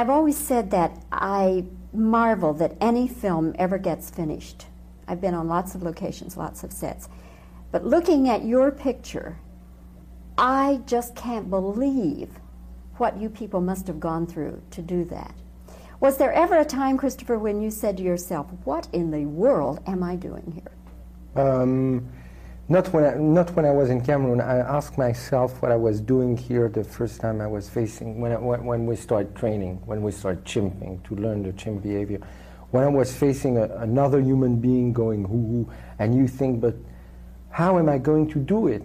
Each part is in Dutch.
I've always said that I marvel that any film ever gets finished. I've been on lots of locations, lots of sets. But looking at your picture, I just can't believe what you people must have gone through to do that. Was there ever a time, Christopher, when you said to yourself, What in the world am I doing here? Um, not when I, not when I was in Cameroon. I asked myself what I was doing here the first time I was facing when I, when we started training, when we started chimping to learn the chimp behavior. When I was facing a, another human being going hoo hoo, and you think, but how am I going to do it?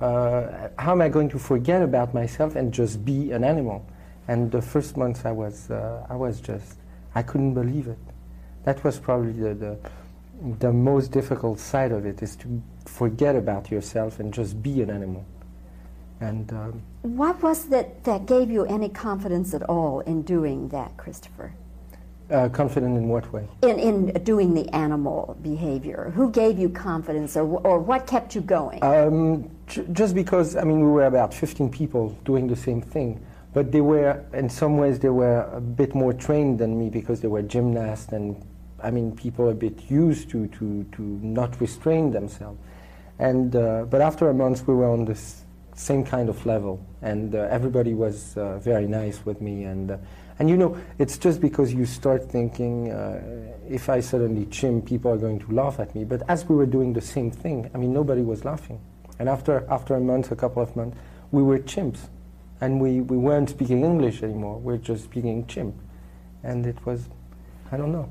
Uh, how am I going to forget about myself and just be an animal? And the first months I was, uh, I was just, I couldn't believe it. That was probably the, the, the most difficult side of it, is to forget about yourself and just be an animal. And um, what was that that gave you any confidence at all in doing that, Christopher? Uh, confident in what way? In, in doing the animal behavior. Who gave you confidence or, or what kept you going? Um, just because, I mean, we were about 15 people doing the same thing. But they were, in some ways, they were a bit more trained than me because they were gymnasts and, I mean, people are a bit used to, to, to not restrain themselves. And, uh, but after a month, we were on the same kind of level, and uh, everybody was uh, very nice with me. And, uh, and you know, it's just because you start thinking, uh, if I suddenly chimp, people are going to laugh at me. But as we were doing the same thing, I mean, nobody was laughing. And after, after a month, a couple of months, we were chimps and we, we weren't speaking English anymore. We are just speaking chimp. And it was, I don't know,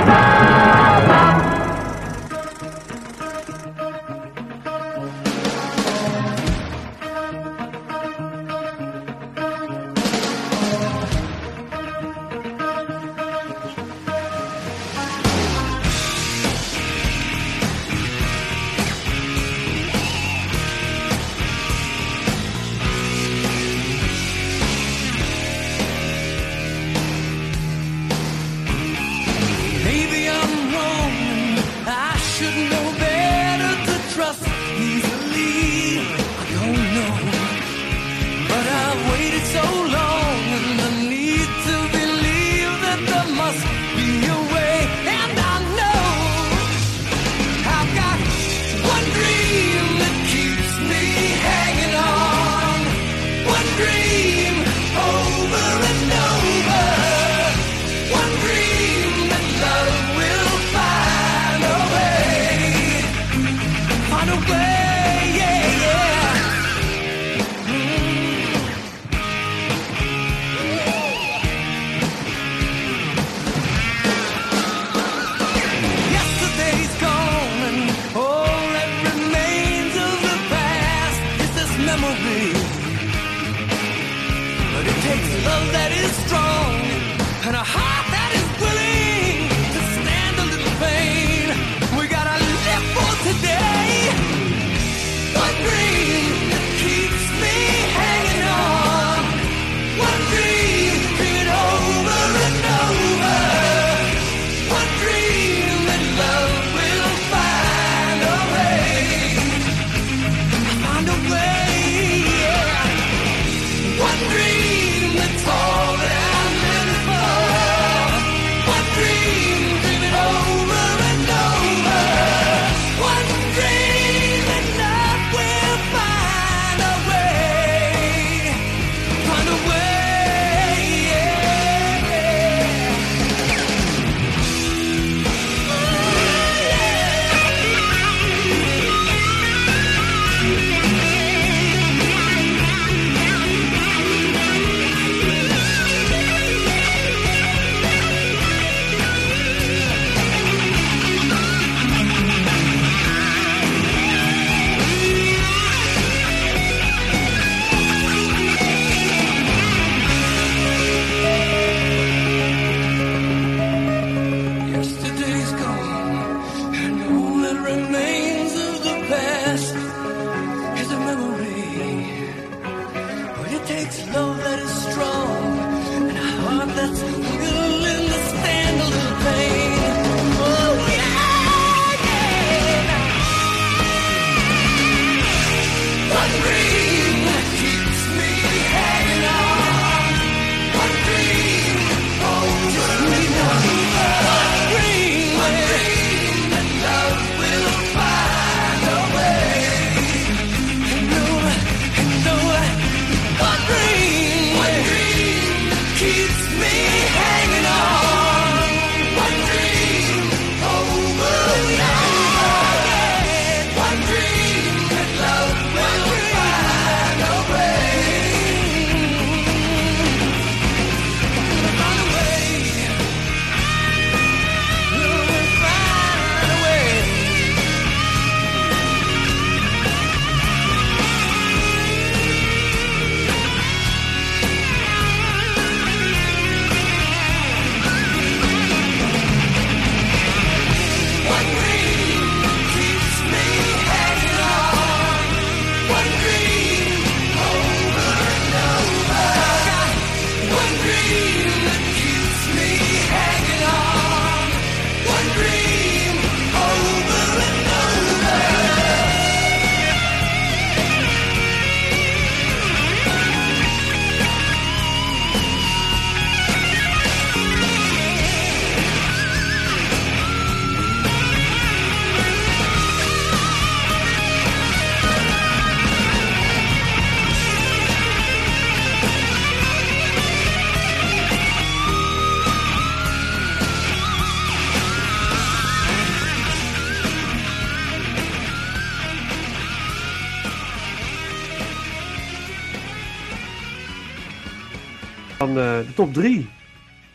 Top 3.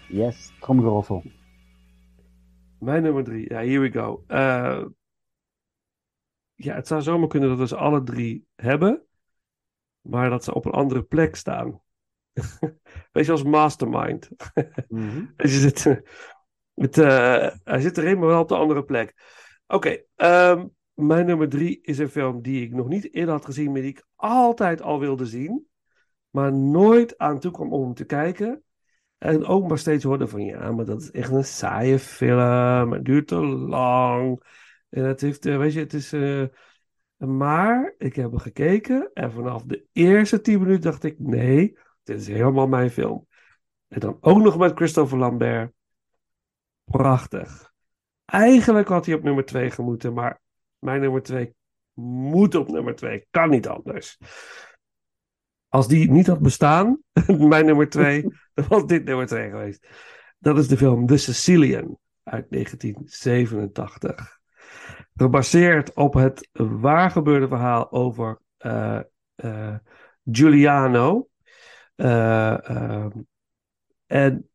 Yes, tromgeroffel. Mijn nummer 3. Ja, here we go. Eh, ja, het zou zomaar kunnen dat we ze alle drie hebben. Maar dat ze op een andere plek staan. Weet je, als mastermind. Mhm. Je zit, met, eh, hij zit erin, maar wel op de andere plek. Oké, ehm, mijn nummer drie is een film die ik nog niet eerder had gezien, maar die ik altijd al wilde zien. Maar nooit aan toe kwam om te kijken. En ook maar steeds hoorde van ja, maar dat is echt een saaie film. Het duurt te lang. En het heeft, eh, weet je, het is. eh, maar ik heb hem gekeken en vanaf de eerste tien minuten dacht ik: nee, dit is helemaal mijn film. En dan ook nog met Christopher Lambert. Prachtig. Eigenlijk had hij op nummer 2 gemoeten, maar mijn nummer 2 moet op nummer 2. Kan niet anders. Als die niet had bestaan, mijn nummer 2, was dit nummer 2 geweest. Dat is de film The Sicilian uit 1987. Gebaseerd op het waargebeurde verhaal over eh, eh, Giuliano. Eh, ehm, en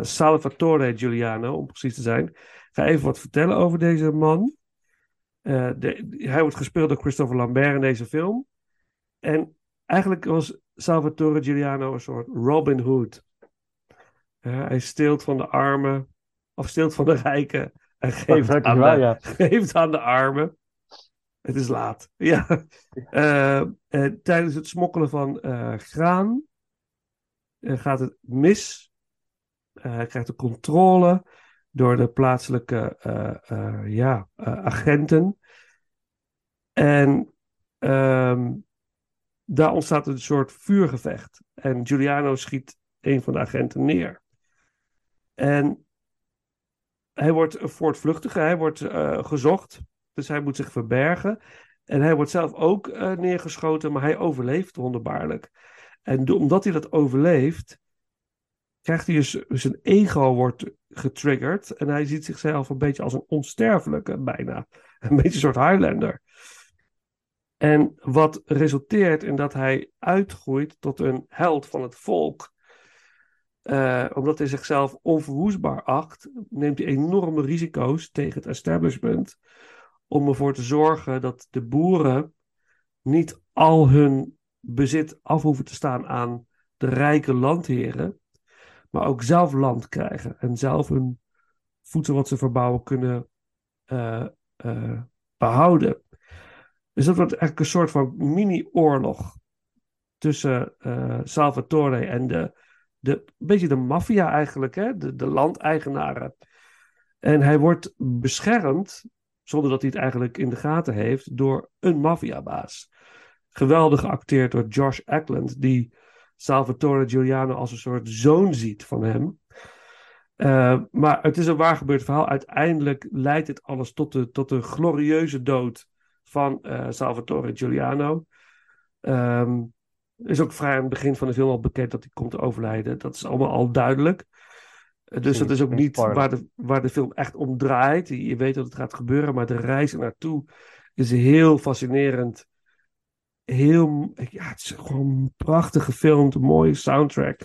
Salvatore Giuliano, om precies te zijn. Ik ga even wat vertellen over deze man. De- hij wordt gespeeld door Christopher Lambert in deze film. En eigenlijk was Salvatore Giuliano een soort Robin Hood. Hij steelt van de armen, of steelt van de rijken en geeft gelukkig aan, wel, de, ja. geeft aan de armen. Het is laat. Ja. Eh, eh, tijdens het smokkelen van eh, graan gaat het mis. Hij krijgt de controle door de plaatselijke ja, agenten. En ehm, daar ontstaat een soort vuurgevecht. En Giuliano schiet een van de agenten neer. En hij wordt voortvluchtig, hij wordt eh, gezocht. Dus hij moet zich verbergen. En hij wordt zelf ook eh, neergeschoten, maar hij overleeft wonderbaarlijk. En omdat hij dat overleeft, krijgt hij dus zijn ego wordt getriggerd. En hij ziet zichzelf een beetje als een onsterfelijke, bijna. Een beetje een soort Highlander. En wat resulteert in dat hij uitgroeit tot een held van het volk. Eh, omdat hij zichzelf onverwoestbaar acht, neemt hij enorme risico's tegen het establishment. Om ervoor te zorgen dat de boeren niet al hun bezit af hoeven te staan aan de rijke landheren. Maar ook zelf land krijgen. En zelf hun voedsel wat ze verbouwen kunnen eh, eh, behouden. Dus dat wordt eigenlijk een soort van mini-oorlog tussen eh, Salvatore en de de, een beetje de maffia eigenlijk, hè? De, de landeigenaren. En hij wordt beschermd, zonder dat hij het eigenlijk in de gaten heeft, door een maffiabaas. Geweldig geacteerd door Josh Ackland, die Salvatore Giuliano als een soort zoon ziet van hem. Uh, maar het is een waar gebeurd verhaal. Uiteindelijk leidt dit alles tot de, tot de glorieuze dood van uh, Salvatore Giuliano. Um, is ook vrij aan het begin van de film al bekend dat hij komt te overlijden. Dat is allemaal al duidelijk. Uh, dus dat is ook niet waar de, waar de film echt om draait. Je weet dat het gaat gebeuren, maar de reis er naartoe is heel fascinerend. Heel, ja, het is gewoon een prachtig gefilmd, een mooie soundtrack.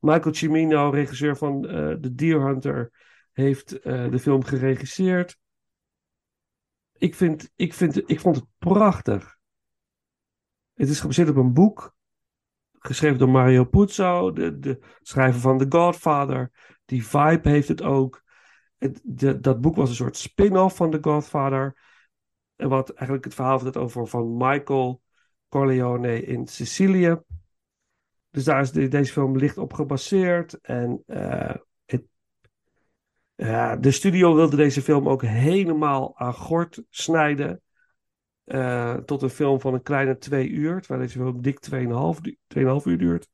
Michael Cimino, regisseur van uh, The Deer Hunter, heeft de film geregisseerd. Ik, vind, ik, vind, ik vond het prachtig. Het is gebaseerd op een boek, geschreven door Mario Puzo, de, de schrijver van The Godfather. Die vibe heeft het ook. Het, dat boek was een soort spin-off van The Godfather. En wat eigenlijk het verhaal vertelt over van Michael Corleone in Sicilië. Dus daar is de, deze film licht op gebaseerd. En uh, de studio wilde deze film ook helemaal aan gort snijden. Uh, tot een film van een kleine twee uur. Terwijl deze film dik 2,5 uur duurt.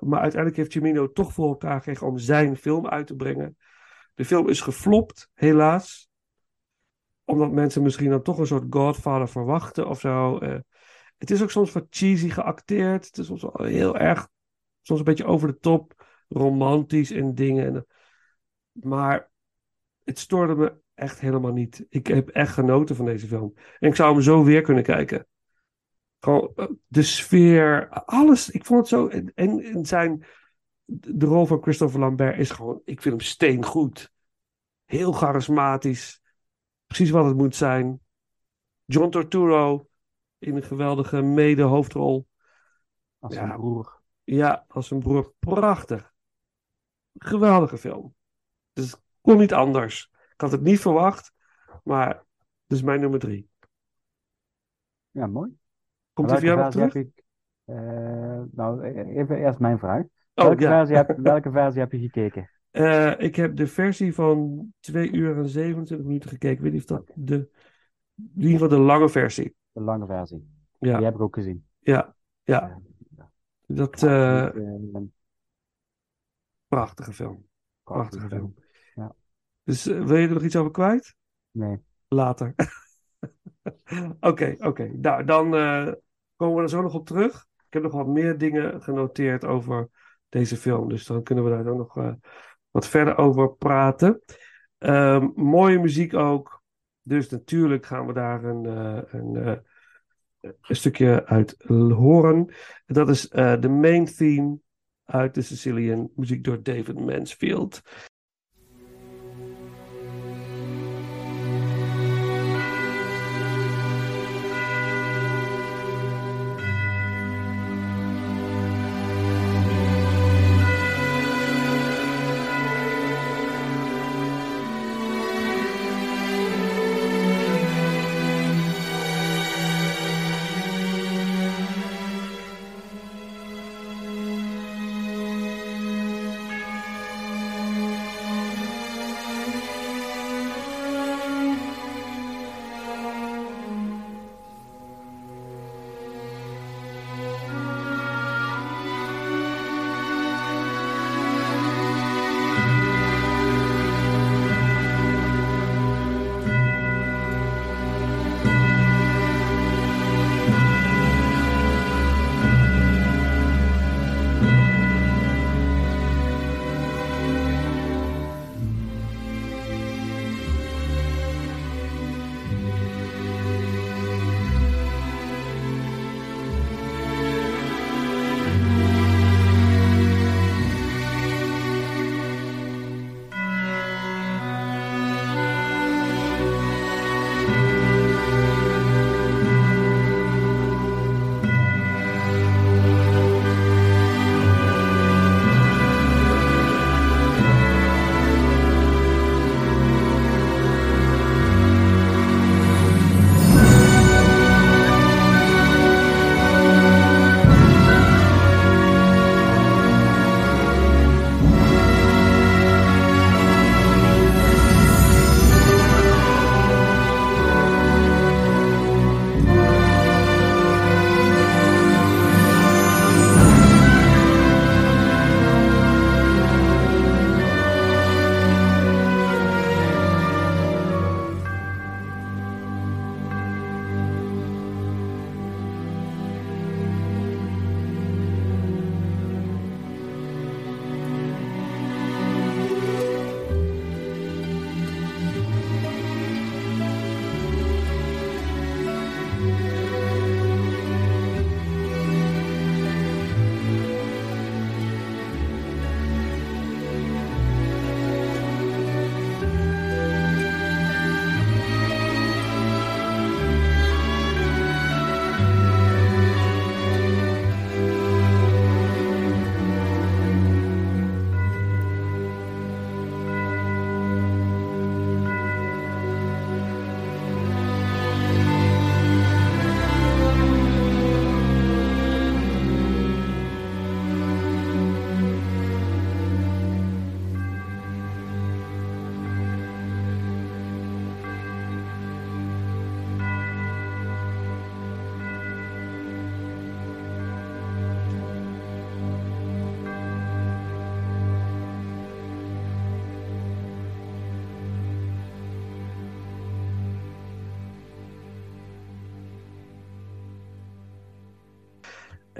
maar uiteindelijk heeft Cimino toch voor elkaar gekregen om zijn film uit te brengen. De film is geflopt, helaas. Omdat mensen misschien dan toch een soort Godfather verwachten of zo. Het is ook soms wat cheesy geacteerd. Het is soms heel erg, soms een beetje over de top, romantisch en dingen. Maar het stoorde me echt helemaal niet. Ik heb echt genoten van deze film. En ik zou hem zo weer kunnen kijken. Gewoon eh, de sfeer, alles. Ik vond het zo. En, en zijn. De rol van Christopher Lambert is gewoon. Ik vind hem steengoed. Heel charismatisch. Precies wat het moet zijn. John Torturo in een geweldige mede-hoofdrol. Als Ja. een broer. Ja, als een broer. Prachtig. Geweldige film. Dus het kon niet anders. Ik had het niet verwacht, maar dus mijn nummer drie. Ja, mooi. Komt die voor terug? ik... eh, nou, even eerst mijn vraag. Oh, welke, ja. versie heb, welke versie heb je gekeken? Eh, ik heb de versie van 2 uur en 27 minuten gekeken. Ik weet niet of dat de, in ieder geval de lange versie. De lange versie. Ja, Die heb ik ook gezien. ja, ja. Dat, Ja, eh, absoluut, eh, prachtige film. Prachtige prachtige film. Dus eh, wil je er nog iets over kwijt? Nee. Later. Oké, oké. Nou, dan eh, komen we er zo nog op terug. Ik heb nog wat meer dingen genoteerd over deze film. Dus dan kunnen we daar ook nog eh, wat verder over praten. Ehm, mooie muziek ook. Dus natuurlijk gaan we daar een, een, een stukje uit horen. Dat is de main theme uit de Sicilian. Muziek door David Mansfield.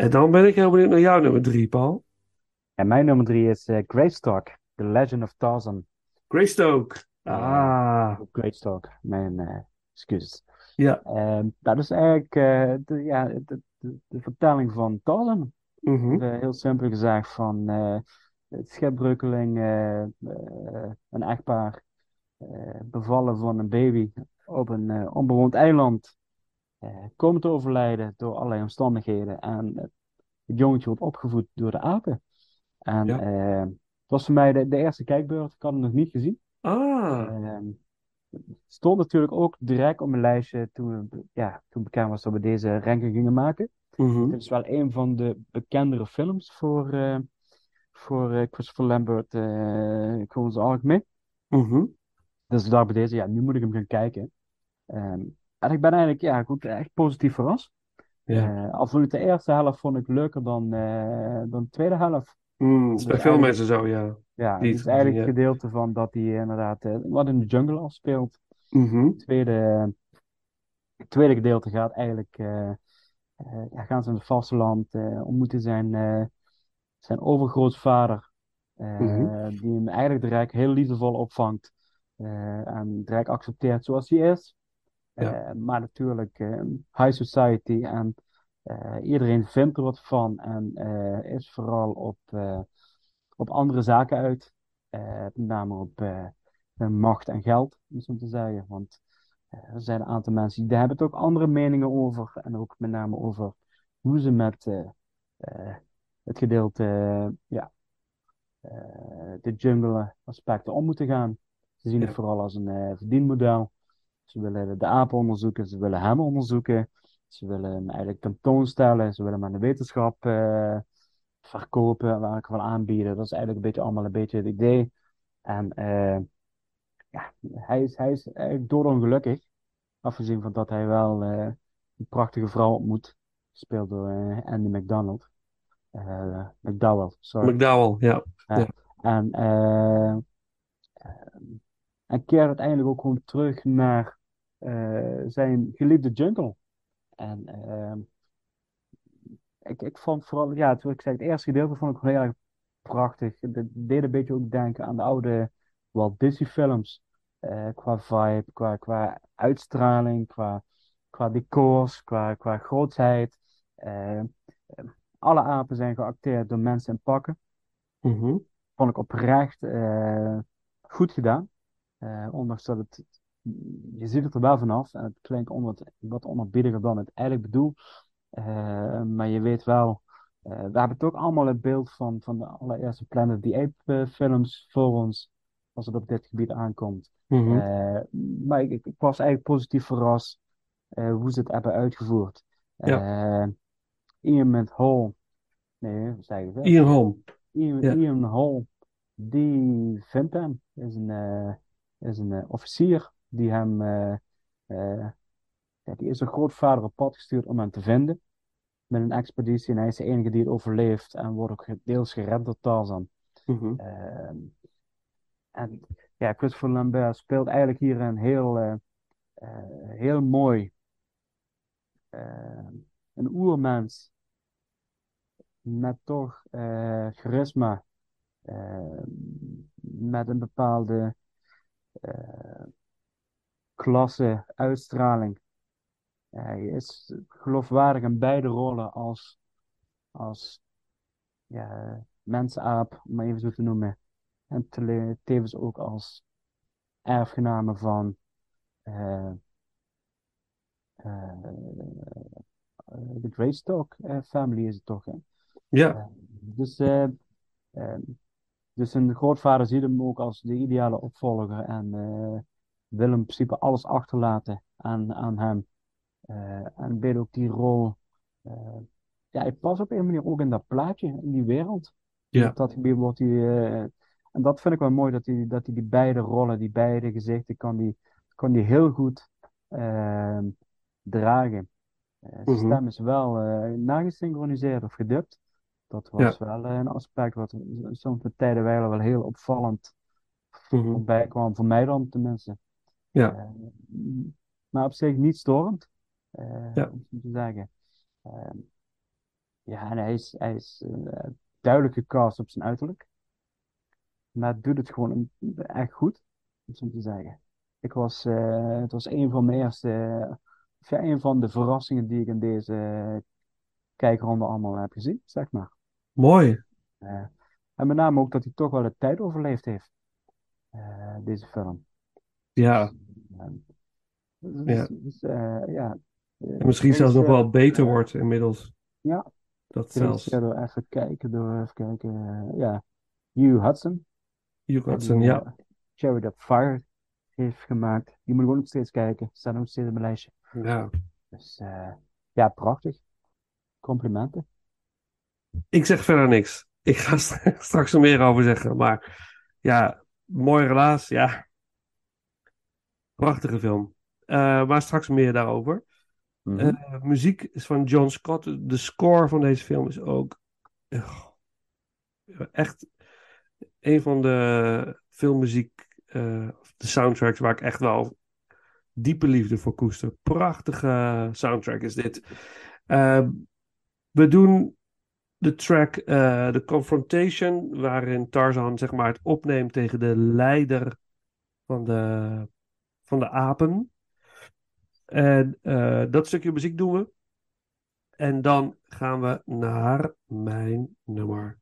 En dan ben ik heel benieuwd naar jouw nummer drie, Paul. En mijn nummer drie is Greystock, The Legend of Tarzan. Greystoke. Ah, Greystock, mijn eh, excuses. ja. Ehm, dat is eigenlijk eh, de, ja, de, de, de vertelling van Tarzan. Mhm. Heel simpel gezegd van het schipbreukeling, een echtpaar, bevallen van een baby op een onbewoond eiland, eh, komen te overlijden door allerlei omstandigheden. En het, jongetje wordt opgevoed door de apen. En Ja. eh, het was voor mij de, de eerste kijkbeurt, ik had hem nog niet gezien. Ah, Ehm, stond natuurlijk ook direct op mijn lijstje toen, ja, toen bekend was dat we deze ranking gingen maken. mhm. Het is wel een van de bekendere films voor, eh, voor eh, Christopher Lambert, gewoon zijn algemeen. Mhm. Dus ik dacht bij deze, ja, nu moet ik hem gaan kijken. Ehm, en ik ben eigenlijk, ja, goed, echt positief verrast. Ja. Ik de eerste helft vond ik leuker dan, eh, dan de tweede helft. Mm, is bij Dus veel mensen zo, ja. Ja, Die het is het eigenlijk het gedeelte van dat hij inderdaad eh, wat in de jungle afspeelt. Mhm. Het tweede, het tweede gedeelte gaat eigenlijk, ja, gaan ze in het vasteland, ontmoeten zijn, zijn overgrootvader, Mhm. die hem eigenlijk direct heel liefdevol opvangt en direct accepteert zoals hij is. Ja. Eh, maar natuurlijk, eh, high society en eh, iedereen vindt er wat van en is vooral op, op andere zaken uit. Met name op macht en geld, om zo te zeggen. Want er zijn een aantal mensen die daar hebben het ook andere meningen over. En ook met name over hoe ze met het gedeelte, ja, de jungle aspecten om moeten gaan. Ze zien het Ja. vooral als een verdienmodel. Ze willen de apen onderzoeken, ze willen hem onderzoeken. Ze willen hem eigenlijk tentoonstellen, ze willen hem aan de wetenschap eh, verkopen, waar ik aanbieden. Dat is eigenlijk een beetje allemaal een beetje het idee. En eh, ja, hij is, hij is eigenlijk doodongelukkig. Afgezien van dat hij wel eh, een prachtige vrouw ontmoet. Gespeeld door Andy McDonald. McDowell, sorry. McDowell, ja. En, eh, eh, en keert uiteindelijk ook gewoon terug naar eh, zijn geliefde jungle. En ehm, ik, ik vond vooral, ja, toen ik zei, het eerste gedeelte vond ik gewoon heel erg prachtig. Het deed een beetje ook denken aan de oude Walt Disney films. Eh, qua vibe, qua, qua uitstraling, qua, qua decors, qua, qua grootsheid. Eh, alle apen zijn geacteerd door mensen in pakken Mhm. vond ik oprecht goed gedaan. Eh, ondanks dat het, je ziet het er wel vanaf en het klinkt onder, wat onerbiediger dan het eigenlijk bedoel. Eh, maar je weet wel, eh, we hebben het ook allemaal het beeld van, van de allereerste Planet the Apes eh, films voor ons, als het op dit gebied aankomt. Mhm. Maar ik, ik was eigenlijk positief verrast hoe ze het hebben uitgevoerd. Eh Ian met Hall, nee, zeg? Ian Holm. Ian, Ja. Ian Hall, die vindt hem, is een, is een eh, officier die hem, eh, eh, die is een grootvader op pad gestuurd om hem te vinden. Met een expeditie en hij is de enige die het overleeft en wordt ook deels gered door Tarzan. Mhm. Ehm, en ja, Christopher Lambert speelt eigenlijk hier een heel, heel mooi, eh, een oermens met toch eh, charisma, eh, met een bepaalde klasse, uitstraling. Hij is geloofwaardig in beide rollen als, als ja, mensaap, om maar even zo te noemen. En tevens ook als erfgename van eh, eh, de Greystock eh, family is het toch, hè? Ja, Eh, dus, eh, eh, dus zijn grootvader ziet hem ook als de ideale opvolger en eh, wil in principe alles achterlaten aan, aan hem. Eh, en weet ook die rol. eh, ja, hij past op een manier ook in dat plaatje, in die wereld. Ja. Op dat gebied wordt hij. en dat vind ik wel mooi, dat hij, dat hij die beide rollen, die beide gezichten, kan die, kan die heel goed eh, dragen. Eh, zijn Mhm. stem is wel nagesynchroniseerd of gedubt. Dat was wel eh, een aspect wat soms met tijden wel heel opvallend voorbij kwam, voor mij dan tenminste. Ja. Eh, maar op zich niet storend, eh, Ja. om zo te zeggen. Eh, Ja, en hij is, hij is duidelijk gecast op zijn uiterlijk. Maar doet het gewoon echt goed, om zo te zeggen. Ik was, het was een van mijn eerste, of ja, een van de verrassingen die ik in deze kijkronde allemaal heb gezien, zeg maar. Mooi. Eh, en met name ook dat hij toch wel de tijd overleefd heeft, eh, deze film. Ja, dus, Ja. dus, eh, ja. en misschien zelfs nog wel beter wordt inmiddels. Ja, Dat zelfs. door even kijken, door even kijken, ja, Hugh Hudson. Hugh die, Hudson, ja. eh, Cherry Up Fire heeft gemaakt. Die moet ik ook nog steeds kijken. Staat ook steeds op mijn lijstje. ja. Dus ja, prachtig. Complimenten. Ik zeg verder niks. Ik ga st- straks er meer over zeggen. Maar ja, mooi relaas. Ja. Prachtige film. Eh, maar straks meer daarover. Mhm. Eh, muziek is van John Scott. De score van deze film is ook eh, echt een van de filmmuziek, de soundtracks waar ik echt wel diepe liefde voor koester. Prachtige soundtrack is dit. We doen de track eh The Confrontation, waarin Tarzan zeg maar het opneemt tegen de leider van de, van de apen. En eh, dat stukje muziek doen we. En dan gaan we naar mijn nummer.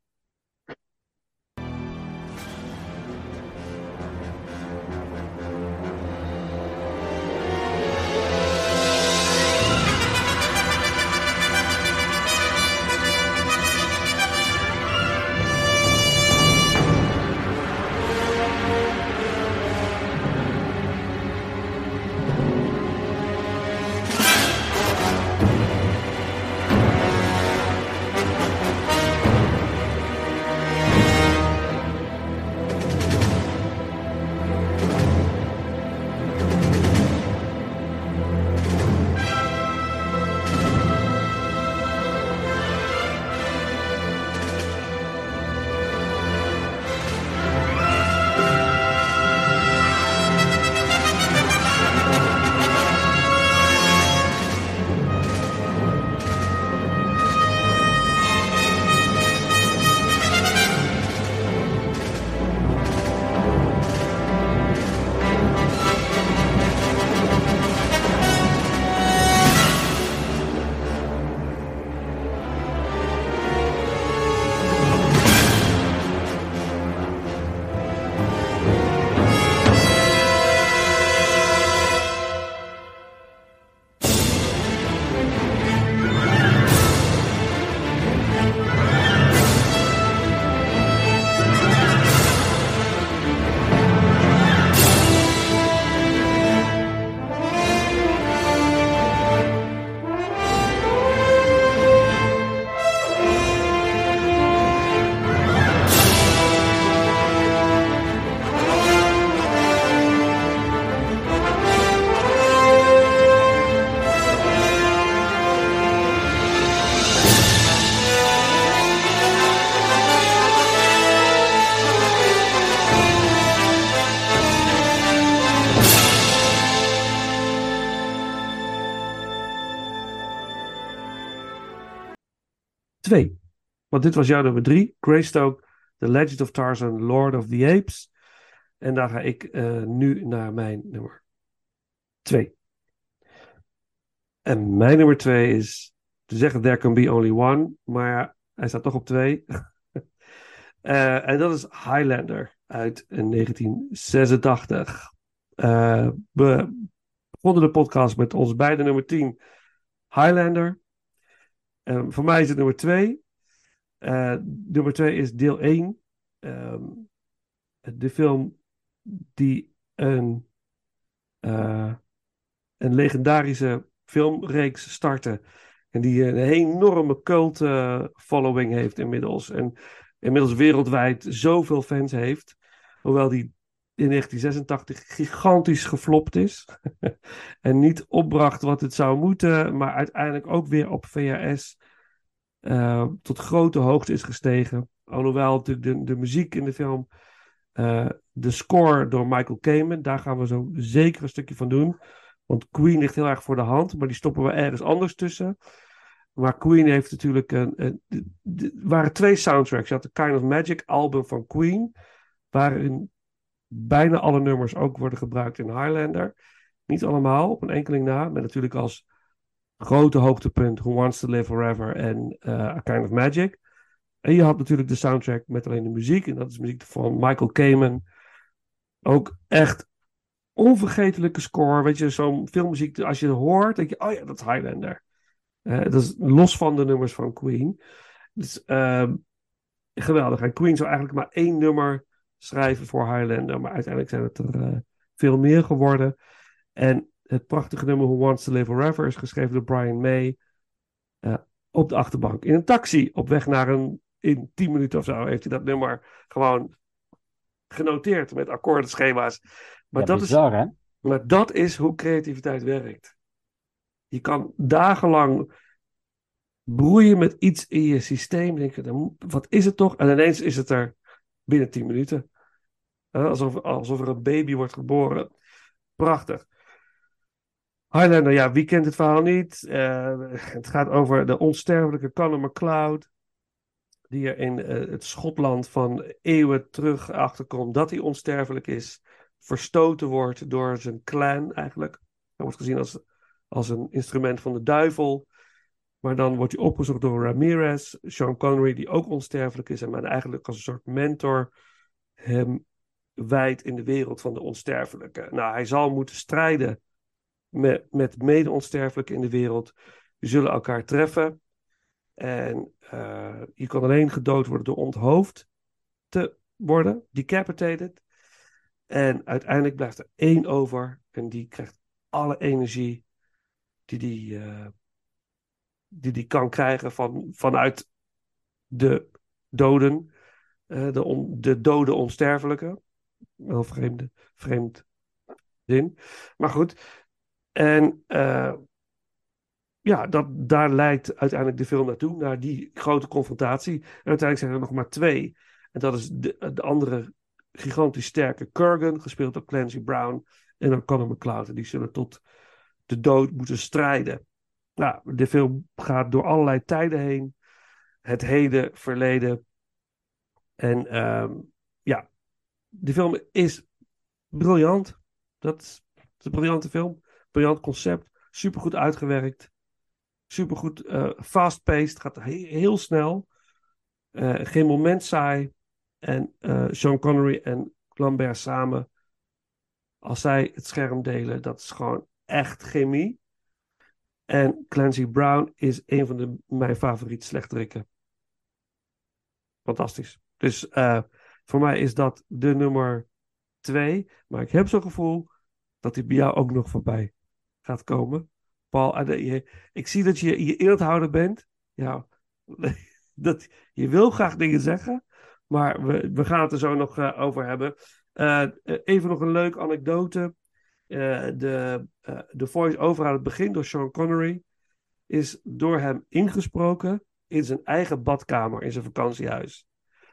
Want dit was jouw nummer drie. Greystoke, The Legend of Tarzan, Lord of the Apes. En daar ga ik eh, nu naar mijn nummer twee. En mijn nummer twee is te zeggen There Can Be Only One. Maar hij staat toch op twee. Eh, en dat is Highlander uit 1986. Eh, we begonnen de podcast met ons beide nummer 10, Highlander. Eh, voor mij is het nummer 2. Eh, nummer 2 is deel 1. Ehm, de film die een, eh, een legendarische filmreeks startte. En die een enorme cult eh, following heeft inmiddels. En inmiddels wereldwijd zoveel fans heeft. Hoewel die in 1986 gigantisch geflopt is. en niet opbracht wat het zou moeten. Maar uiteindelijk ook weer op VHS eh, tot grote hoogte is gestegen. Alhoewel natuurlijk de, de muziek in de film. eh, de score door Michael Kamen. Daar gaan we zo zeker een stukje van doen. Want Queen ligt heel erg voor de hand. Maar die stoppen we ergens anders tussen. Maar Queen heeft natuurlijk een. een waren twee soundtracks. Je had de Kind of Magic album van Queen. Waarin bijna alle nummers ook worden gebruikt in Highlander. Niet allemaal, op een enkeling na. Met natuurlijk als grote hoogtepunt Who Wants to Live Forever en eh, A Kind of Magic. En je had natuurlijk de soundtrack met alleen de muziek. En dat is muziek van Michael Kamen. Ook echt onvergetelijke score. Weet je, zo'n filmmuziek, als je het hoort, denk je, oh ja, dat is Highlander. Eh, dat is los van de nummers van Queen. Dus ehm, geweldig. En Queen zou eigenlijk maar één nummer schrijven voor Highlander. Maar uiteindelijk zijn het er eh, veel meer geworden. En het prachtige nummer Who Wants to Live Forever is geschreven door Brian May. eh, op de achterbank. In een taxi. Op weg naar een. In 10 minuten of zo heeft hij dat nummer gewoon genoteerd met akkoordenschema's. Maar, Ja, dat is, bizar, hè? maar dat is hoe creativiteit werkt. Je kan dagenlang broeien met iets in je systeem. Denken, wat is het toch? En ineens is het er binnen 10 minuten. Eh, Alsof, alsof er een baby wordt geboren. Prachtig. Highlander, ja, wie kent het verhaal niet? Eh, het gaat over de onsterfelijke Conor MacLeod. Die er in eh, het Schotland van eeuwen terug achterkomt dat hij onsterfelijk is. Verstoten wordt door zijn clan eigenlijk. Hij wordt gezien als, als een instrument van de duivel. Maar dan wordt hij opgezocht door Ramirez, Sean Connery, die ook onsterfelijk is. En men eigenlijk als een soort mentor hem wijdt in de wereld van de onsterfelijke. Nou, hij zal moeten strijden met, met mede-onsterfelijken in de wereld. Zullen elkaar treffen. En eh, je kan alleen gedood worden door onthoofd te worden, decapitated. En uiteindelijk blijft er één over en die krijgt alle energie die die, eh, die, die kan krijgen van, vanuit de doden, eh, de, de dode onsterfelijke. Wel vreemde, vreemd zin. Maar goed. En eh, ja, dat, daar leidt uiteindelijk de film naartoe, naar die grote confrontatie. En uiteindelijk zijn er nog maar twee. En dat is de, de andere gigantisch sterke Kurgan, gespeeld door Clancy Brown en dan Conor McCloud. Die zullen tot de dood moeten strijden. Nou, de film gaat door allerlei tijden heen. Het heden, verleden. En ehm, ja, de film is briljant. Dat is een briljante film. Briljant concept. Supergoed uitgewerkt. Supergoed eh fast-paced. Gaat he- heel snel. Eh, geen moment saai. En eh, Sean Connery en Lambert samen. Als zij het scherm delen, dat is gewoon echt chemie. En Clancy Brown is een van de, mijn favoriete slechterikken. Fantastisch. Dus voor mij is dat de nummer twee. Maar ik heb zo'n gevoel dat hij bij jou ook nog voorbij gaat komen. Paul, je- ik zie dat je je houden bent. Ja, dat, je wil graag dingen zeggen. Maar we, we gaan het er zo nog eh, over hebben. Eh, eh, even nog een leuke anekdote. De, de voice-over aan het begin door Sean Connery is door hem ingesproken in zijn eigen badkamer in zijn vakantiehuis.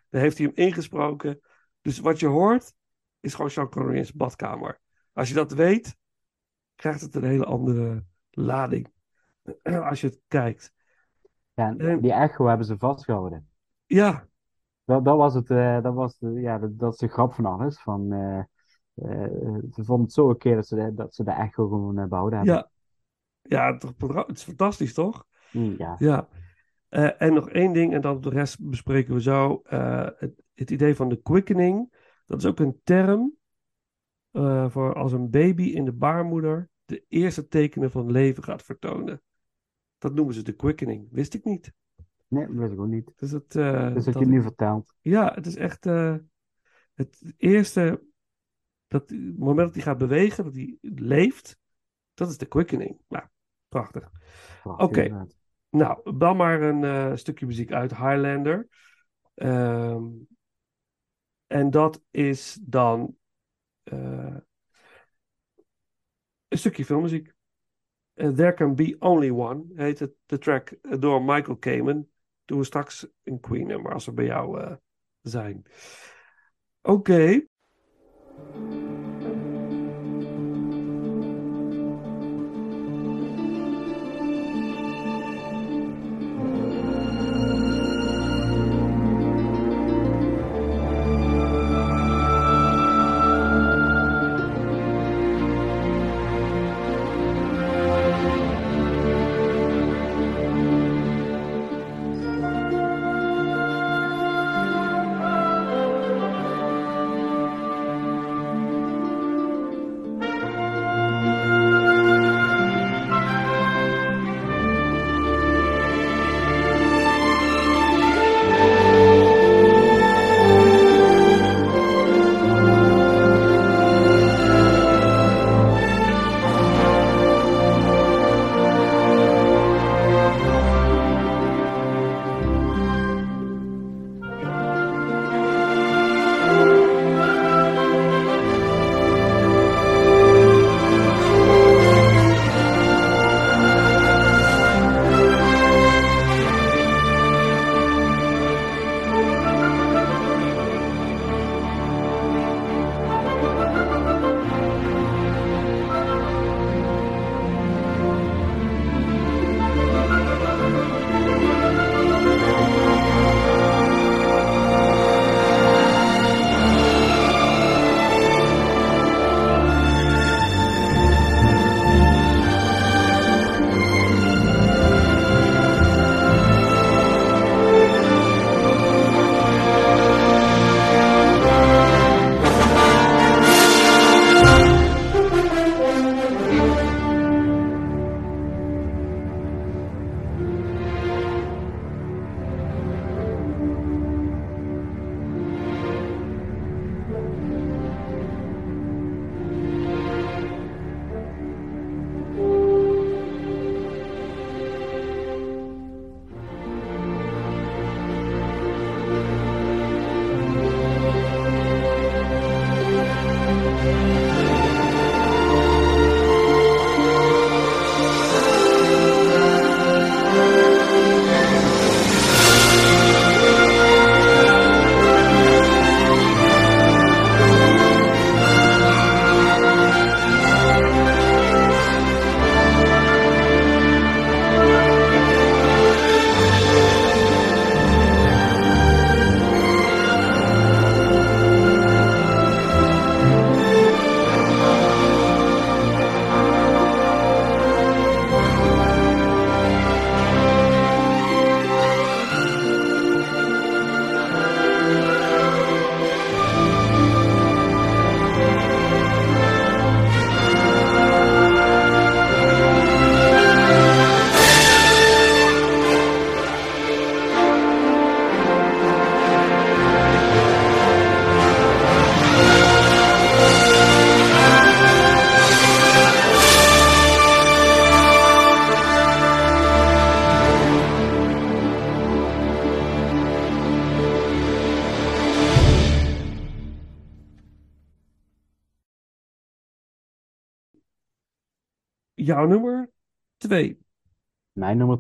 Daar heeft hij hem ingesproken. Dus wat je hoort is gewoon Sean Connery in zijn badkamer. Als je dat weet, krijgt het een hele andere lading. Als je het kijkt. Ja, en En- die echo hebben ze vastgehouden. Ja, Dat, dat was het, eh, dat was de, ja, dat, dat is de grap van alles. Van, eh, eh, ze vonden het zo oké dat ze de, dat ze de echo gewoon eh, behouden hebben. ja. Ja, toch, het is fantastisch, toch? Mm, ja. Ja. Eh, en nog één ding, en dan de rest bespreken we zo. Eh, het, het idee van de quickening, dat is ook een term eh, voor als een baby in de baarmoeder de eerste tekenen van leven gaat vertonen. Dat noemen ze de quickening. Wist ik niet. Nee, dat wist ik ook niet. Dus het, eh, Dus dat je dat- het nu vertelt. ja, het is echt eh, het eerste, dat, het moment dat hij gaat bewegen, dat hij leeft, dat is de quickening. Nou, prachtig. Prachtig, Oké. Nou, dan maar een eh, stukje muziek uit Highlander. Ehm, en dat is dan een stukje filmmuziek. Eh, There Can Be Only One heet het, de track eh, door Michael Kamen. Doen we straks een Queen nummer als we bij jou eh, zijn. Oké.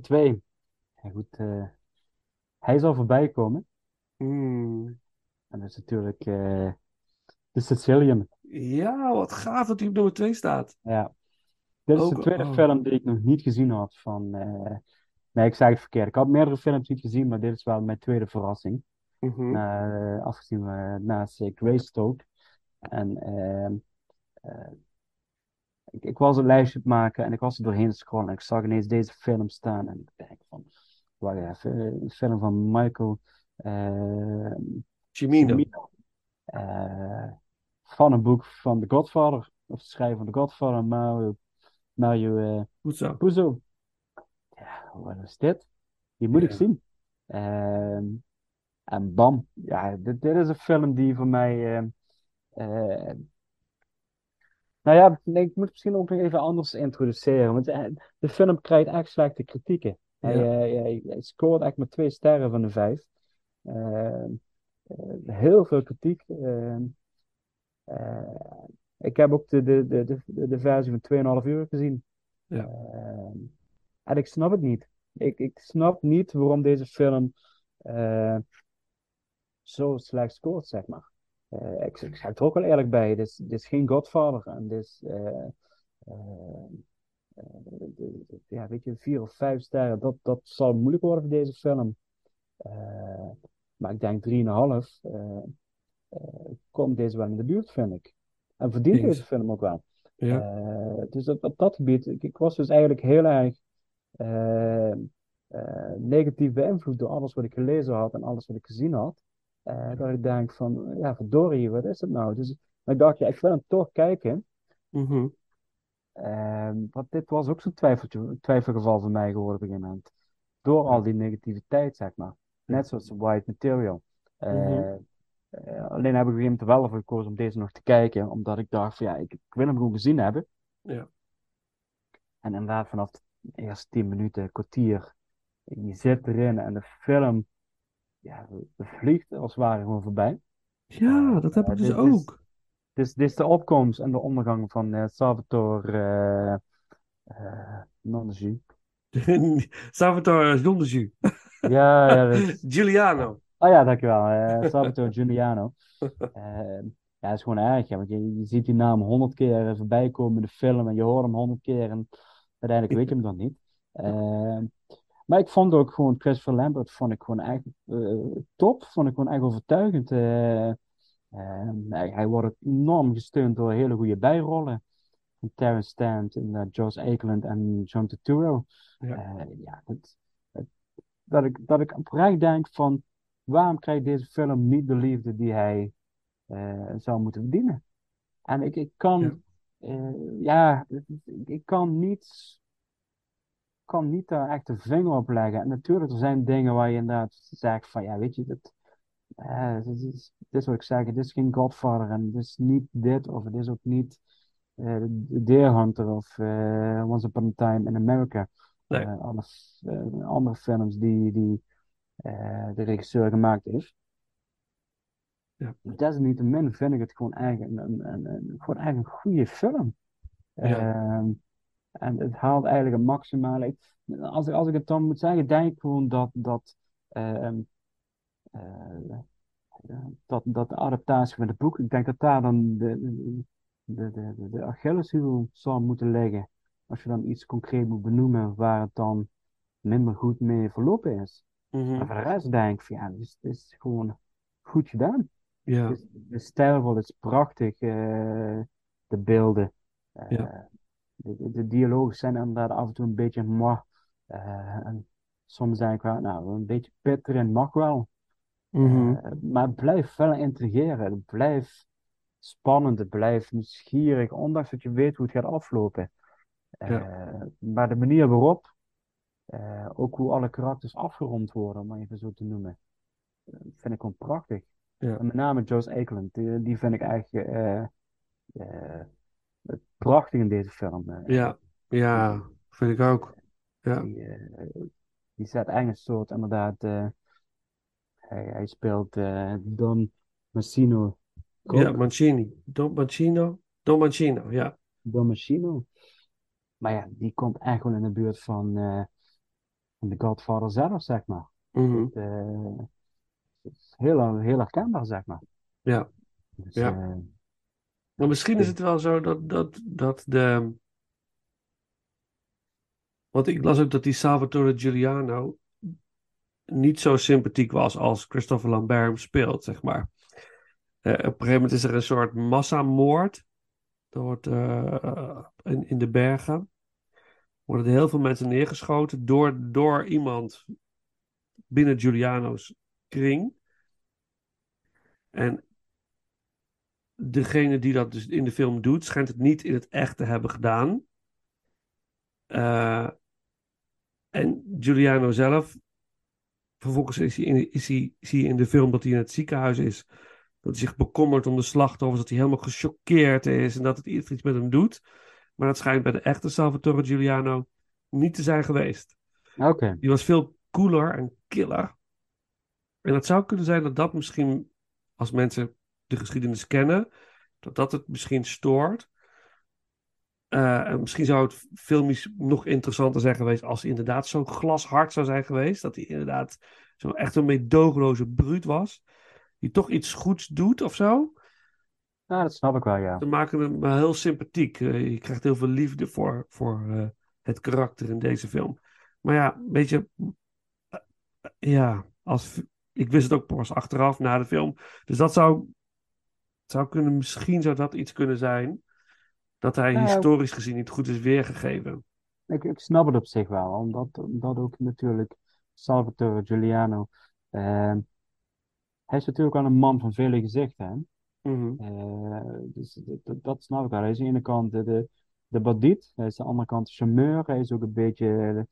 Nummer twee. Ja, goed, eh, hij zal voorbij komen. Hmm. En dat is natuurlijk eh The Sicilian. Ja, wat gaaf dat hij op nummer twee staat. Ja. Dit is Ook- de tweede oh. film die ik nog niet gezien had van... eh, nee, ik zeg het verkeerd. Ik had meerdere films niet gezien, maar dit is wel mijn tweede verrassing. Na, eh, afgezien naast Greystoke. En ehm, eh, ik, ik was een lijstje maken en ik was er doorheen scrollen. En ik zag ineens deze film staan en ik denk van... Wacht even, een film van Michael... Cimino. Cimino. Eh, van een boek van The Godfather, of de schrijver van The Godfather, Mario, Mario eh, Goed zo. Puzo. Ja, wat is dit? Die moet ik zien. Ehm, en bam, ja, dit, dit is een film die voor mij. Nou ja, nee, ik moet misschien ook nog even anders introduceren. Want eh, de film krijgt echt slechte kritieken. Hij, Ja. eh, hij, hij scoort echt met twee sterren van de vijf. Eh, heel veel kritiek. Ehm, eh, ik heb ook de, de, de, de, de versie van 2,5 uur gezien. Ja. Ehm, en ik snap het niet. Ik, ik snap niet waarom deze film zo slecht scoort, zeg maar. Eh, ik, ik er ook wel eerlijk bij, dit is, dit is geen Godfather. En dit is, eh, eh, eh, de- ja, weet je, vier of vijf sterren, dat, dat zal moeilijk worden voor deze film. Eh, maar ik denk 3,5 eh eh, komt deze wel in de buurt, vind ik. En verdient Eens. deze film ook wel. Ja. Eh, dus op, op dat gebied, ik, ik was dus eigenlijk heel erg eh, eh, negatief beïnvloed door alles wat ik gelezen had en alles wat ik gezien had. Eh, dat ik denk van, ja, verdorie, wat is het nou? Dus maar ik dacht, ja, ik wil hem toch kijken. Mhm. Ehm, want dit was ook zo'n twijfelgeval voor mij geworden op een gegeven moment. Door al die negativiteit, zeg maar. Net zoals White Material. Eh, Mhm. eh, alleen heb ik op een gegeven moment wel voor gekozen om deze nog te kijken, omdat ik dacht van ja, ik, ik wil hem gewoon gezien hebben. Ja. En inderdaad, vanaf de eerste tien minuten, kwartier, je zit erin en de film ja, vliegt als het ware gewoon voorbij. Ja, dat heb Eh, ik dus dit is- ook. Dus dit is de opkomst en de ondergang van eh, Salvatore eh eh, Nonnesu. Salvatore Zondeju. Ja, ja, is- Giuliano. Oh ja, dankjewel. eh Salvatore Giuliano. Eh, ja, dat is gewoon erg, want je, je ziet die naam honderd keer eh, voorbij komen in de film en je hoort hem honderd keer en uiteindelijk weet je hem dan niet. Eh, maar ik vond ook gewoon Christopher Lambert vond ik gewoon echt eh, top, vond ik gewoon echt overtuigend. Eh, hij, hij wordt enorm gesteund door hele goede bijrollen. Van Terrence Stamp, en, Josh Ackland en John Turturro. Ja. Ja, dat, dat, ik, dat ik oprecht denk van waarom krijgt deze film niet de liefde die hij zou moeten verdienen? En ik, ik kan, Ja. ja, ik kan niet, kan niet daar echt de vinger op leggen. En natuurlijk, er zijn dingen waar je inderdaad zegt van, ja, weet je, dat, eh, dit, is, dit is wat ik zeg, dit is geen Godfather en dit is niet dit of het is ook niet eh Deer Hunter of eh, Once Upon a Time in America. Nee. Eh, alle eh, andere films die, die eh, de regisseur gemaakt heeft. Ja. Desalniettemin vind ik het gewoon eigenlijk een, een, een, een- gewoon eigenlijk een goede film. Ja. Ehm, en het haalt eigenlijk een maximale. Als ik, als ik het dan moet zeggen, denk ik gewoon dat, dat, ehm, eh, dat, dat de adaptatie van het boek, ik denk dat daar dan de, de, de, de, de Achilleshiel zou moeten liggen. Als je dan iets concreet moet benoemen waar het dan minder goed mee verlopen is. Mhm. Maar voor de rest denk ik van ja, het is, het is gewoon goed gedaan. Ja. Het is, stijlvol, het is prachtig, eh, de beelden. Eh, Ja. De, dialogen zijn inderdaad af en toe een beetje mwah. Eh, en soms denk ik wel, nou, een beetje pit erin mag wel. Mhm. Eh, maar het blijft wel intrigeren. Het blijft spannend. Het blijft nieuwsgierig, ondanks dat je weet hoe het gaat aflopen. Eh, Maar de manier waarop, ook hoe alle karakters afgerond worden, om even zo te noemen, vind ik gewoon prachtig. Ja. En met name Josh Ackland, die, die vind ik eigenlijk prachtig in deze film. Eh, Ja. Ja, vind ik ook. Ja. Die, eh, die zet eigenlijk een soort, inderdaad, eh, hij, hij speelt Don Mancino. Ja, Mancini. Don Mancino. Don Mancino, ja. Don Mancino. Maar ja, die komt echt wel in de buurt van, eh van de Godfather zelf, zeg maar. Eh, het is heel, heel herkenbaar, zeg maar. Ja. Dus, Ja. Maar misschien is het wel zo dat, dat, dat de. Want ik las ook dat die Salvatore Giuliano niet zo sympathiek was als Christopher Lambert hem speelt, zeg maar. Eh, op een gegeven moment is er een soort massamoord. Er wordt, eh, in, in de bergen worden er heel veel mensen neergeschoten door, door iemand binnen Giuliano's kring. En degene die dat dus in de film doet, schijnt het niet in het echt te hebben gedaan. Eh, en Giuliano zelf, vervolgens is hij, in, is hij, zie je in de film dat hij in het ziekenhuis is. Dat hij zich bekommert om de slachtoffers, dat hij helemaal gechoqueerd is en dat het iets iets met hem doet. Maar dat schijnt bij de echte Salvatore Giuliano niet te zijn geweest. Oké. Die was veel cooler en killer. En het zou kunnen zijn dat dat misschien, als mensen de geschiedenis kennen, dat dat het misschien stoort. Eh, en misschien zou het filmisch nog interessanter zijn geweest als hij inderdaad zo glashard zou zijn geweest. Dat hij inderdaad zo echt een meedogenloze bruut was. Die toch iets goeds doet of zo. Nou, dat snap ik wel, ja. Dan maken hem heel sympathiek. Eh, je krijgt heel veel liefde voor, voor eh, het karakter in deze film. Maar ja, weet je, eh, eh, ja, als, ik wist het ook pas achteraf na de film. Dus dat zou, zou kunnen, misschien zou dat iets kunnen zijn. Dat hij Nou historisch gezien niet goed is weergegeven. Ik, ik snap het op zich wel, omdat, omdat ook natuurlijk Salvatore Giuliano, ehm, hij is natuurlijk wel een man van vele gezichten, hè? Mhm. Eh, dus dat, snap ik wel. Hij is aan de ene kant de, de, de bandiet, hij is aan de andere kant de charmeur, hij is ook een beetje, een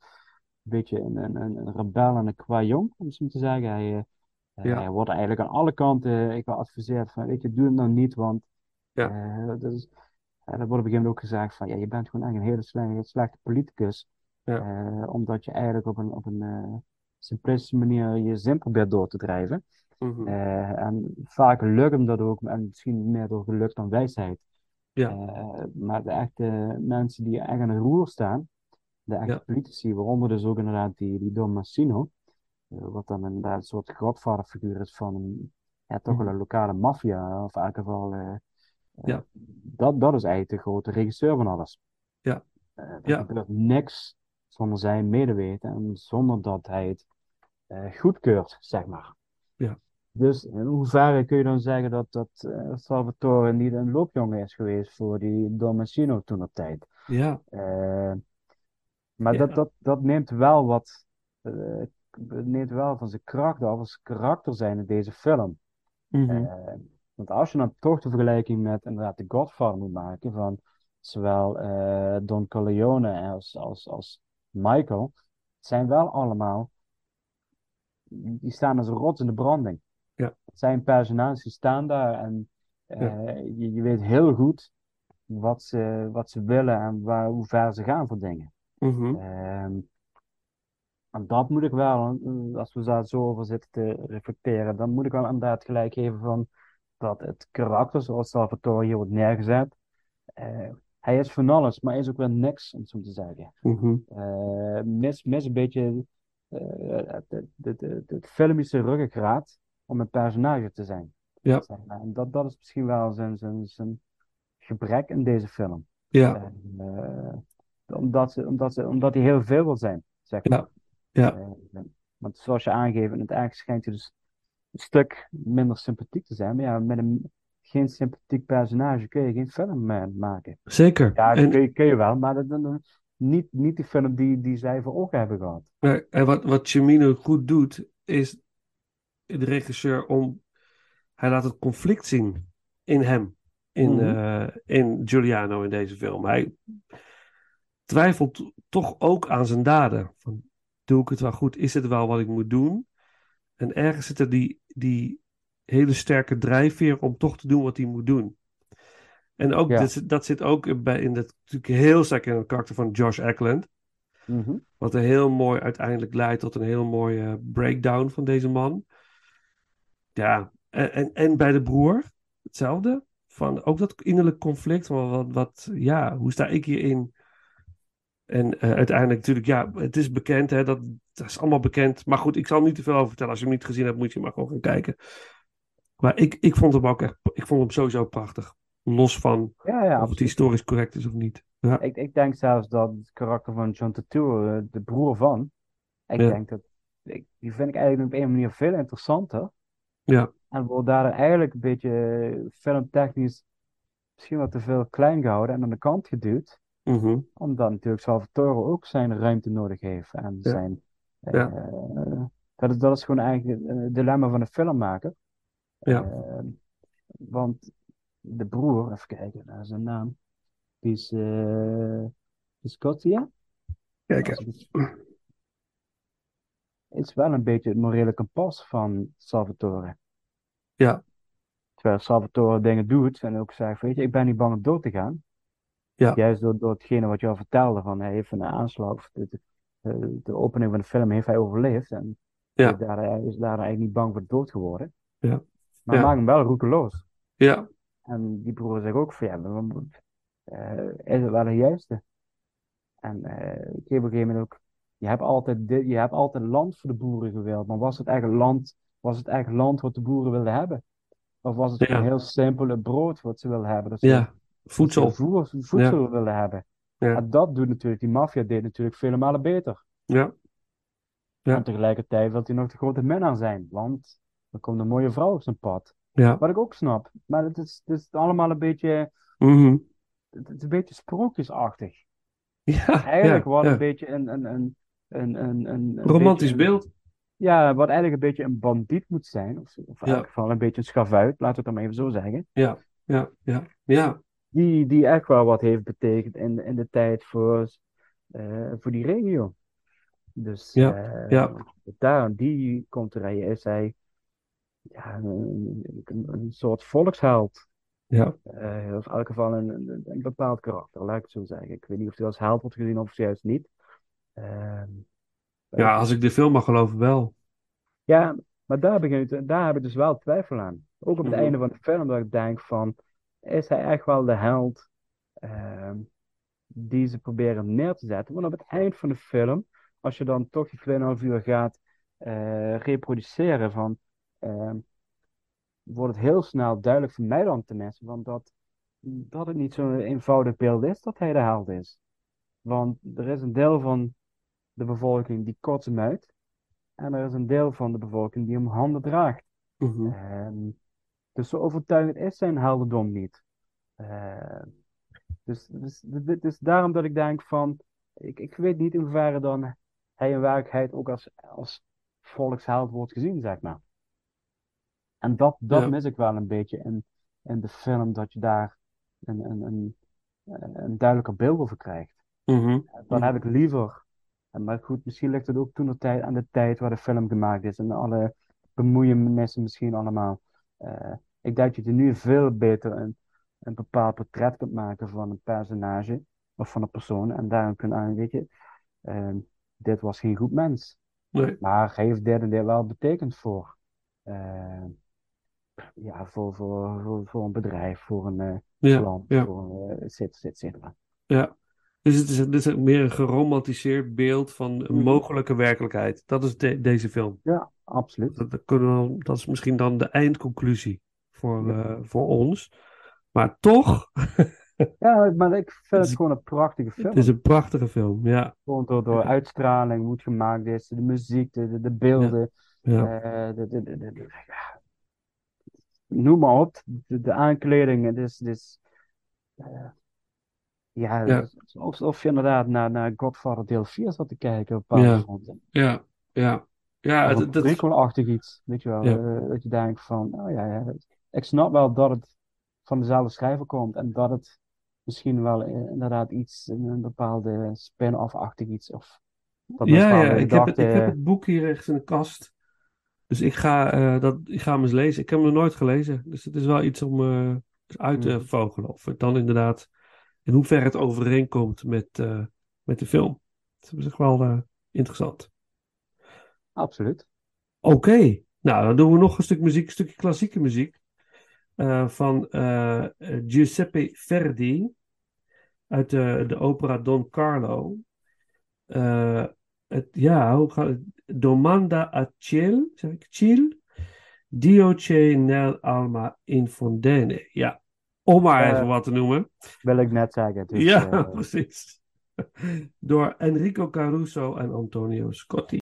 beetje een, een, een rebel en een kwajonk, om het zo te zeggen. Hij, eh, Ja. hij wordt eigenlijk aan alle kanten ik geadviseerd van, weet je, doe het nou niet, want Ja. eh, dat is, eh, er wordt op een gegeven moment ook gezegd van, ja, je bent gewoon echt een hele slechte, slechte politicus, Ja. eh, omdat je eigenlijk op een, op een eh, simplistische manier je zin probeert door te drijven. Mhm. Eh, en vaak lukt hem dat ook, en misschien meer door geluk dan wijsheid. Ja. Eh, maar de echte mensen die echt aan het roer staan, de echte Ja. politici, waaronder dus ook inderdaad die, die Don Massino, eh, wat dan inderdaad een soort godvaderfiguur is van ja, toch wel een lokale maffia, of in elk geval, eh, eh, Mhm. Ja. dat, dat is eigenlijk de grote regisseur van alles. Ja. Eh, er Ja. gebeurt niks zonder zijn medeweten en zonder dat hij het eh, goedkeurt, zeg maar. Ja. Dus in hoeverre kun je dan zeggen dat, dat eh, Salvatore niet een loopjongen is geweest voor die Don Massino toen op tijd? Ja, Eh, maar Ja. dat, dat, dat neemt wel wat, eh, neemt wel van zijn kracht af als karakter zijn in deze film. Mhm. Eh, want als je dan toch de vergelijking met inderdaad de Godfather moet maken van zowel eh, Don Corleone als, als, als Michael, zijn wel allemaal, die staan als een rots in de branding. Ja. Het zijn personages die staan daar en eh, je, je weet heel goed wat ze, wat ze willen en waar, hoe ver ze gaan voor dingen. Ehm, en dat moet ik wel, eh, als we daar zo over zitten te reflecteren, dan moet ik wel inderdaad gelijk geven van dat het karakter, zoals Salvatore hier wordt neergezet, eh, hij is van alles, maar hij is ook wel niks, om zo te zeggen. Mis, mis een beetje het, filmische ruggengraat om een personage te zijn. Ja. Zeg maar. En dat, dat is misschien wel zijn, zijn, zijn gebrek in deze film. Ja, En, omdat, ze, omdat, ze, omdat hij heel veel wil zijn, zeg maar. Ja. Eh, want zoals je aangeeft, in het eigenlijk schijnt hij dus een stuk minder sympathiek te zijn. Maar ja, met een geen sympathiek personage kun je geen film eh, maken. zeker. Ja, En, kun je, kun je wel, maar dat, dat- dat- niet, niet die film die, die zij voor ogen hebben gehad. maar- en wat, wat Cimino goed doet, is de regisseur om. Hij laat het conflict zien in hem, in, Mhm. eh, in Giuliano in deze film. Hij twijfelt toch ook aan zijn daden. Van, doe ik het wel goed? Is het wel wat ik moet doen? En ergens zit er die, die hele sterke drijfveer om toch te doen wat hij moet doen. En ook, Ja. dat, zit- dat zit ook bij, in dat, natuurlijk heel sterk in het karakter van Josh Eckland. Mhm. Wat er heel mooi uiteindelijk leidt tot een heel mooie breakdown van deze man. Ja, en, en, en bij de broer hetzelfde. Van ook dat innerlijk conflict. Van wat, wat, ja, hoe sta ik hierin? En eh, uiteindelijk natuurlijk, ja, het is bekend, hè, dat, dat is allemaal bekend. Maar goed, ik zal niet te veel over vertellen. Als je hem niet gezien hebt, moet je maar gewoon gaan kijken. Maar ik, ik vond hem ook echt, ik vond hem sowieso prachtig. Los van Ja, ja, of het historisch correct is of niet. Ja, Ik, ik denk zelfs dat het karakter van John Turturro, eh, de broer van, ik denk dat, ik, die vind ik eigenlijk op een manier veel interessanter. ja, En wordt daardoor eigenlijk een beetje eh, filmtechnisch misschien wat te veel klein gehouden en aan de kant geduwd. Mhm, Omdat natuurlijk Salvatore ook zijn ruimte nodig heeft. En Ja. zijn, Ja. eh, dat, is, dat is gewoon eigenlijk het dilemma van de filmmaker. Ja. Eh, want de broer, even kijken naar zijn naam, die is, eh Scotia. kijk, het- is wel een beetje het morele kompas van Salvatore. Ja. Terwijl Salvatore dingen doet en ook zegt, weet je, ik ben niet bang om dood te gaan. Ja. Juist door, door hetgene wat je al vertelde, van hij heeft een aanslag, of de, de, de- opening van de film heeft hij overleefd. En Ja. daar, hij is daar eigenlijk niet bang voor dood geworden. Ja. Maar Ja. maakt hem wel roekeloos. ja, En die broer zegt ook van ja, eh, is het wel de juiste? En eh, ik heb op een gegeven moment ook, je hebt altijd, dit, je hebt altijd land voor de boeren gewild, maar was het eigen land, was het eigen land wat de boeren wilden hebben? Of was het Ja. gewoon heel simpel het brood wat ze wilden hebben? Dat ze, ja. Voedsel. voer- voedsel wilden hebben. Ja. En dat doet natuurlijk, die maffia deed natuurlijk vele malen beter. Ja, Ja. En tegelijkertijd wil hij nog de grote minnaar zijn, want er komt een mooie vrouw op zijn pad. ja. Wat ik ook snap, maar het is, het is allemaal een beetje, mhm, het is een beetje sprookjesachtig. ja, Eigenlijk ja, wat ja. een beetje een, een, een, een, een, een, Romantisch een- beeld. Ja, wat eigenlijk een beetje een bandiet moet zijn. Of, of in Ja. elk geval een beetje een schavuit, laten we het dan maar even zo zeggen. Ja, ja, ja. Die, die echt wel wat heeft betekend in, in de tijd voor, eh, voor die regio. Dus Ja, eh, ja. daar, die komt er is hij ja, een, soort volksheld. Ja, Eh, of in elk geval een, een, een bepaald karakter, laat ik het zo zeggen. Ik weet niet of hij als held wordt gezien of juist niet. Ehm, ja, als ik de film mag geloven, wel. Ja, maar daar, begint, daar heb ik dus wel twijfel aan. Ook op het Mhm. einde van de film, dat ik denk van, is hij echt wel de held ehm, die ze proberen neer te zetten? Want op het eind van de film, als je dan toch die 2,5 uur gaat eh, reproduceren van, ehm, wordt het heel snel duidelijk voor mij dan tenminste, van dat, dat het niet zo'n eenvoudig beeld is dat hij de held is. Want er is een deel van de bevolking die kotst hem uit. En er is een deel van de bevolking die hem handen draagt. Mhm. Ehm, dus zo overtuigend is zijn heldendom niet. Ehm, dus, dus, dus, dus daarom dat ik denk van, ik, ik weet niet in hoeverre dan hij in werkelijkheid ook als, als volksheld wordt gezien, zeg maar. En dat, dat Ja. mis ik wel een beetje in, in de film, dat je daar een, een, een, een duidelijker beeld over krijgt. Mhm. Dan Mhm. heb ik liever. Maar goed, misschien ligt het ook toen de tijd aan de tijd waar de film gemaakt is en alle bemoeienissen misschien allemaal. Eh, ik denk dat je nu veel beter een, een bepaald portret kunt maken van een personage of van een persoon en daarom kunt aan, weet je, eh, dit was geen goed mens, Nee. maar hij heeft dit en dit wel betekend voor, eh, ja, voor, voor, voor, voor een bedrijf, voor een eh, Ja, land, ja, voor et cetera, et cetera. ja. Dus het is, het is meer een geromantiseerd beeld van een Mhm. mogelijke werkelijkheid. Dat is de- deze film. Ja, absoluut. Dat, dat kunnen we, dat is misschien dan de eindconclusie voor, Ja. eh, voor ons. Maar toch, Ja, maar ik vind Het gewoon een prachtige film. het is een prachtige film. Ja, Gewoon door, door uitstraling, hoe het gemaakt is, de muziek, de, de, de beelden, ja, eh, de, de, ja. noem maar op, de, aankleding. Het is, eh, ja, Ja. alsof je inderdaad naar, naar Godfather deel 4 zat te kijken op bepaalde Ja. fronten. ja, ja. Ja, Of een dat, prequel-achtig iets, weet je wel. Ja. eh, dat je denkt van, oh ja, ja, ik snap wel dat het van dezelfde schrijver komt en dat het misschien wel eh, inderdaad iets, een, een bepaalde spin-off-achtig iets, of dat een ja, ja, ik heb, het, ik heb gedachte- het boek hier ergens in de kast. Dus ik ga, eh, dat, ik ga hem eens lezen. Ik heb hem nog nooit gelezen. Dus het is wel iets om uit te Mhm. vogelen. Of het dan inderdaad, in hoeverre het overeenkomt met, eh, met de film. Het is echt wel eh, interessant. Absoluut. Oké, nou dan doen we nog een stuk muziek, een stukje klassieke muziek. eh, van Giuseppe Verdi uit de, de opera Don Carlo. Het, ja, hoe gaat het? Domanda a ciel, zeg ik ciel? Dio ce nel alma infondene. Ja, om maar Eh, even wat te noemen. Wil ik net zeggen. Dus, ja, eh, precies. Door Enrico Caruso en Antonio Scotti.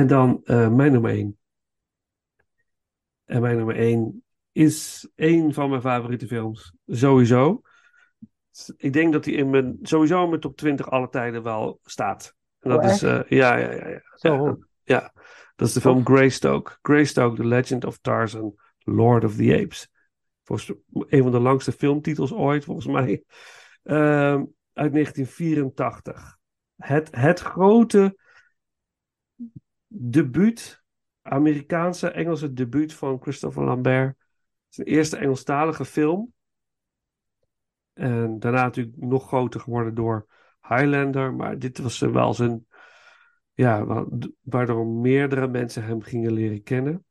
En dan eh, mijn nummer 1. En mijn nummer 1 is één van mijn favoriete films. Sowieso. Ik denk dat hij in mijn, sowieso in mijn top 20 alle tijden wel staat. En dat Oh, is, eh, ja, ja, ja, ja. Zo ja, goed. ja. Dat is de film Greystoke. Greystoke, The Legend of Tarzan, Lord of the Apes. Volgens een van de langste filmtitels ooit, volgens mij. Ehm, uit 1984. Het, het grote debuut, Amerikaanse Engelse debuut van Christopher Lambert. Zijn eerste Engelstalige film. En daarna natuurlijk nog groter geworden door Highlander. Maar dit was wel zijn. Ja, waardoor meerdere mensen hem gingen leren kennen.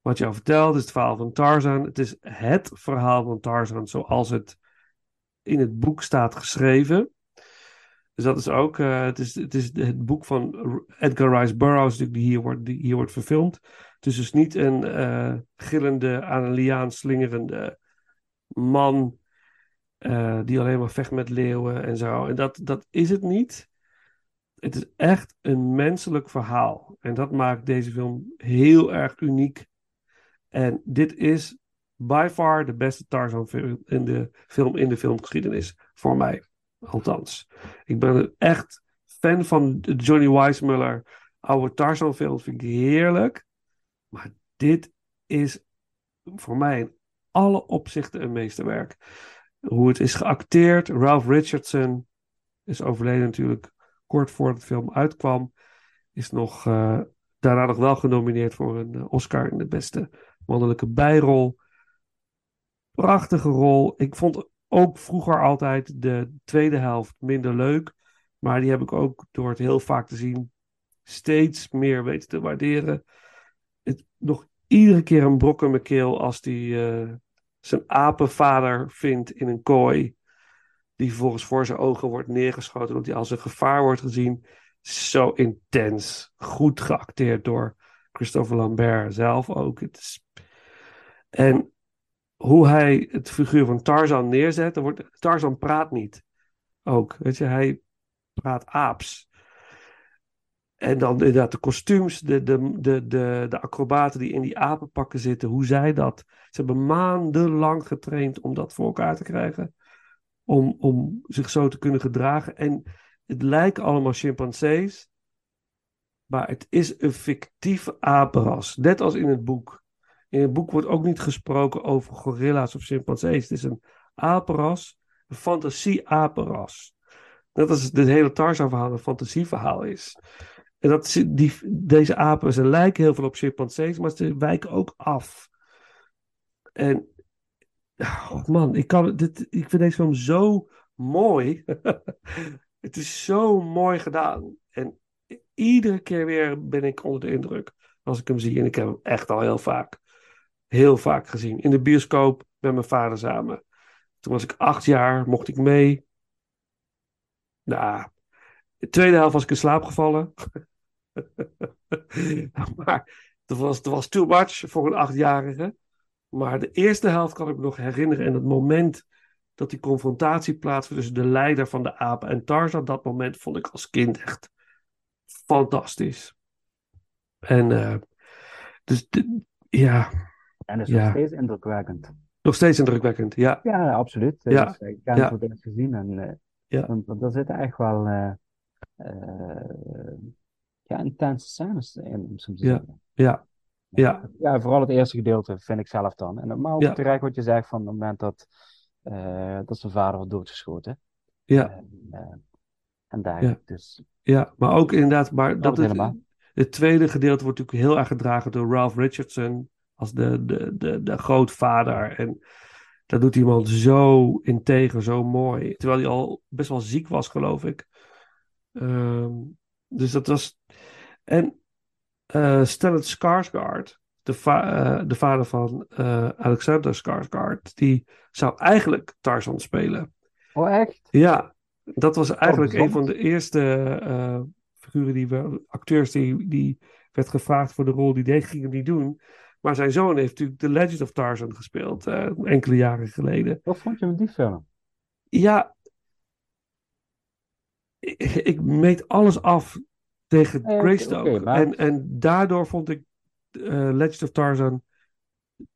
Wat je al vertelde is het verhaal van Tarzan. Het is het verhaal van Tarzan zoals het in het boek staat geschreven. Dus dat is ook, eh, het, is, het is het boek van Edgar Rice Burroughs die hier wordt, die hier wordt verfilmd. Het is dus niet een eh, gillende, aan een liaan slingerende man eh, die alleen maar vecht met leeuwen en zo. En dat, dat is het niet. Het is echt een menselijk verhaal. En dat maakt deze film heel erg uniek. En dit is by far de beste Tarzan in de, film in de filmgeschiedenis. Voor mij, althans. Ik ben echt fan van Johnny Weissmuller oude Tarzan films. Vind ik heerlijk. Maar dit is voor mij in alle opzichten een meesterwerk. Hoe het is geacteerd. Ralph Richardson is overleden natuurlijk kort voordat de film uitkwam. Is nog, eh, daarna nog wel genomineerd voor een eh, Oscar in de beste mannelijke bijrol. Prachtige rol. Ik vond ook vroeger altijd de tweede helft minder leuk. Maar die heb ik ook door het heel vaak te zien steeds meer weten te waarderen. Het, nog iedere keer een brok in mijn keel als hij eh, zijn apenvader vindt in een kooi. Die vervolgens voor zijn ogen wordt neergeschoten omdat hij als een gevaar wordt gezien. Zo intens. Goed geacteerd door Christopher Lambert zelf ook. Het is... En hoe hij het figuur van Tarzan neerzet. Dan wordt... Tarzan praat niet. Ook. Weet je, hij praat aaps. En dan inderdaad de kostuums, de, de, de, de, de acrobaten die in die apenpakken zitten, hoe zij dat. Ze hebben maandenlang getraind om dat voor elkaar te krijgen. Om, om zich zo te kunnen gedragen. En het lijken allemaal chimpansees. Maar het is een fictief apenras. Net als in het boek. In het boek wordt ook niet gesproken over gorilla's of chimpansees. Het is een apenras, een fantasie-apenras. Net als het hele Tarzan-verhaal een fantasieverhaal is. En dat, die, deze apen, ze lijken heel veel op chimpansees, maar ze wijken ook af. En, oh man, ik, kan, dit, ik vind deze film zo mooi. het is zo mooi gedaan. En iedere keer weer ben ik onder de indruk als ik hem zie. En ik heb hem echt al heel vaak, heel vaak gezien. In de bioscoop met mijn vader samen. Toen was ik acht jaar, mocht ik mee. Nou, de tweede helft was ik in slaap gevallen. maar het was, was too much voor een achtjarige. Maar de eerste helft kan ik me nog herinneren. En het moment dat die confrontatie plaatsvindt tussen de leider van de apen en Tarzan. Dat moment vond ik als kind echt fantastisch. En eh, dus ja, En dat is Ja. nog steeds indrukwekkend. nog steeds indrukwekkend. Ja, Ja, absoluut. Ja. Dus, eh, ik heb Ja. het voor het eerst gezien en eh, Ja. want- want er zitten echt wel eh, ja, intense scènes in, om zo te Ja. zeggen. ja, ja, Ja, vooral het eerste gedeelte vind ik zelf dan. En, maar ook Ja. terecht wat je zegt van het moment dat, dat zijn vader wordt doodgeschoten. ja, En, en daar, dus ja. Maar ook inderdaad, maar dat dat het tweede gedeelte wordt natuurlijk heel erg gedragen door Ralph Richardson als de, de, de, de grootvader. En dat doet iemand zo integer, zo mooi. Terwijl hij al best wel ziek was, geloof ik. Ehm, dus dat was. En eh Stellan Skarsgård, de, va- eh, de vader van eh, Alexander Skarsgård, die zou eigenlijk Tarzan spelen. Oh, echt? Ja, dat was eigenlijk een van de eerste figuren die we, acteurs die, die werd gevraagd voor de rol die deed, ging hem niet doen. Maar zijn zoon heeft natuurlijk The Legend of Tarzan gespeeld, eh, enkele jaren geleden. Wat vond je met die film? Ja, ik, ik meet alles af tegen oké, Greystoke. maar- en, en daardoor vond ik eh, Legend of Tarzan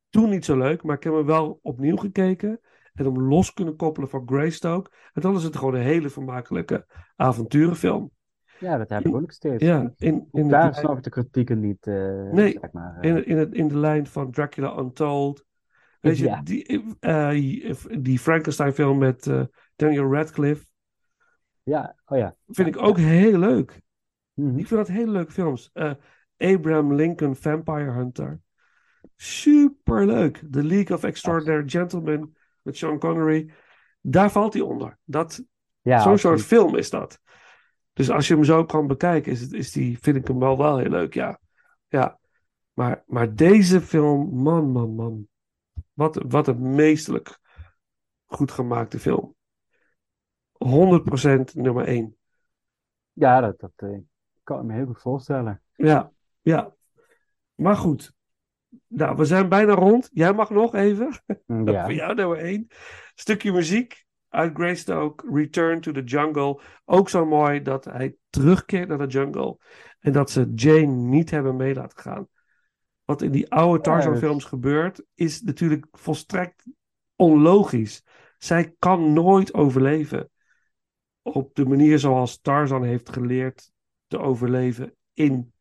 toen niet zo leuk, maar ik heb hem wel opnieuw gekeken en hem los kunnen koppelen van Greystoke. En dan is het gewoon een hele vermakelijke avonturenfilm. Ja, dat heb ik ook nog steeds. Ja, in, in, de, Daar lijn- snap ik de kritieken niet, eh, Nee, zeg maar. eh. in, in, het, in de lijn van Dracula Untold. Weet je, Ja. die, eh, die Frankenstein film met Daniel Radcliffe Ja, oh ja. vind ik ook heel leuk. Mhm. Ik vind dat hele leuke films. Abraham Lincoln Vampire Hunter. Super leuk. The League of Extraordinary Gentlemen met Sean Connery. Daar valt hij onder. Dat, Ja, Zo'n soort film is dat. Dus als je hem zo kan bekijken, is het, is die, vind ik hem wel, wel heel leuk, ja. ja. Maar, maar deze film, man, man, man. Wat, wat een meesterlijk goed gemaakte film. 100% nummer 1. Ja, dat, dat eh, kan ik me heel goed voorstellen. Ja, ja. Maar goed. Nou, we zijn bijna rond. Jij mag nog even. Ja. Voor jou nummer 1. Stukje muziek. Uit Greystoke, Return to the Jungle. Ook zo mooi dat hij terugkeert naar de jungle. En dat ze Jane niet hebben mee laten gaan. Wat in die oude Tarzan films gebeurt, is natuurlijk volstrekt onlogisch. Zij kan nooit overleven. Op de manier zoals Tarzan heeft geleerd te overleven in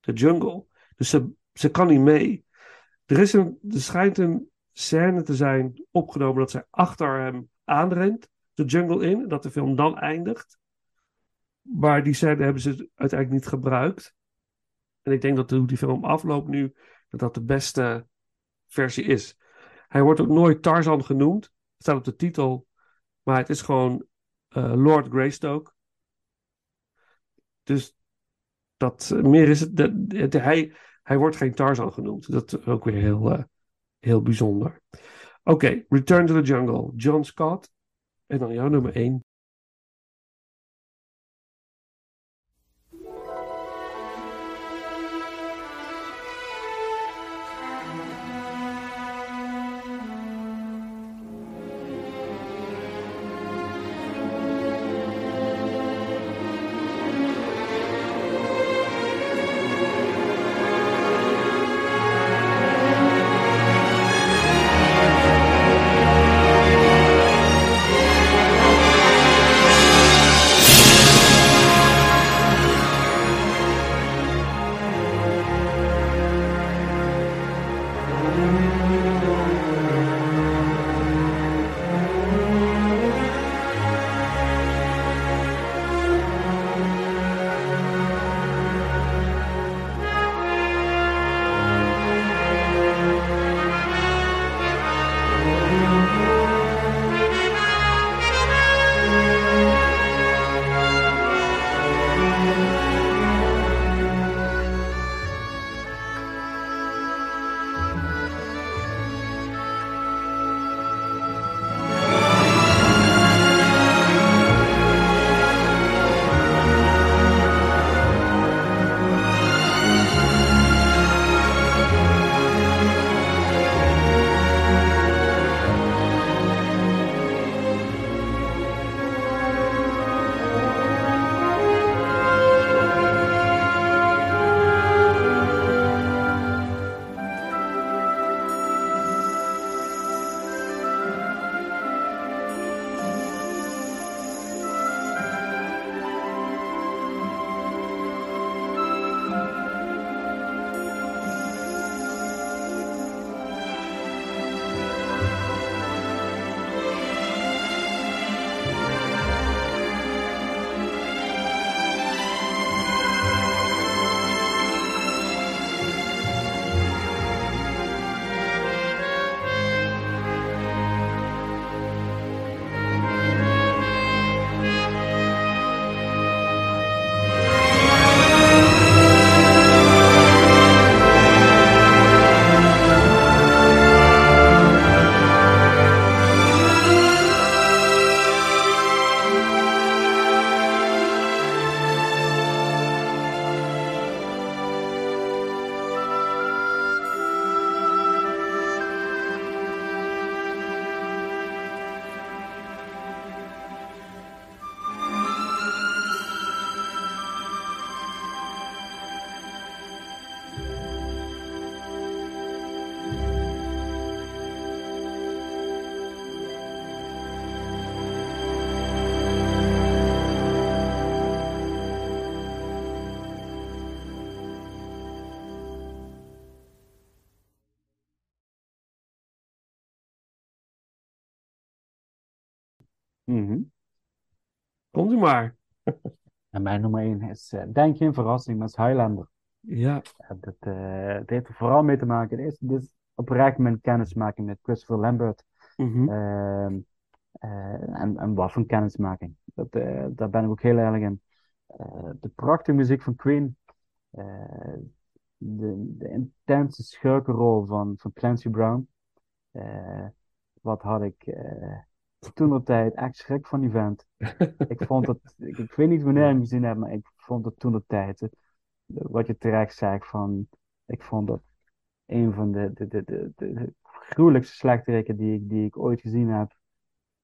de jungle. Dus ze, ze kan niet mee. Er, is een, er schijnt een scène te zijn opgenomen dat zij achter hem aanrent, de jungle in, dat de film dan eindigt. Maar die scène hebben ze uiteindelijk niet gebruikt. En ik denk dat hoe die film afloopt nu, dat dat de beste versie is. Hij wordt ook nooit Tarzan genoemd. Staat op de titel. Maar het is gewoon eh, Lord Greystoke. Dus dat, eh, meer is het. Hij, hij wordt geen Tarzan genoemd. Dat is ook weer heel, eh, heel bijzonder. Oké, Return to the Jungle. John Scott. En dan jouw nummer 1. Komt u maar. En mijn nummer 1 is, eh, denk geen verrassing, maar is Highlander. Ja. En dat, eh, het heeft er vooral mee te maken. Dit is, dit is oprecht mijn kennismaking met Christopher Lambert. Mhm. Ehm, eh, en, en wat voor kennismaking. Dat, eh, daar ben ik ook heel erg in. Eh, de prachtige muziek van Queen. Eh, de, de intense schurkenrol van, van Clancy Brown. Eh, wat had ik eh toen de tijd echt schrik van die vent. ik vond het, ik, ik weet niet wanneer ik hem gezien heb, maar ik vond het toen de tijd. eh, Wat je terecht zei van, ik vond dat een van de, de, de, de, de gruwelijkste slechterikken die ik, die ik ooit gezien heb.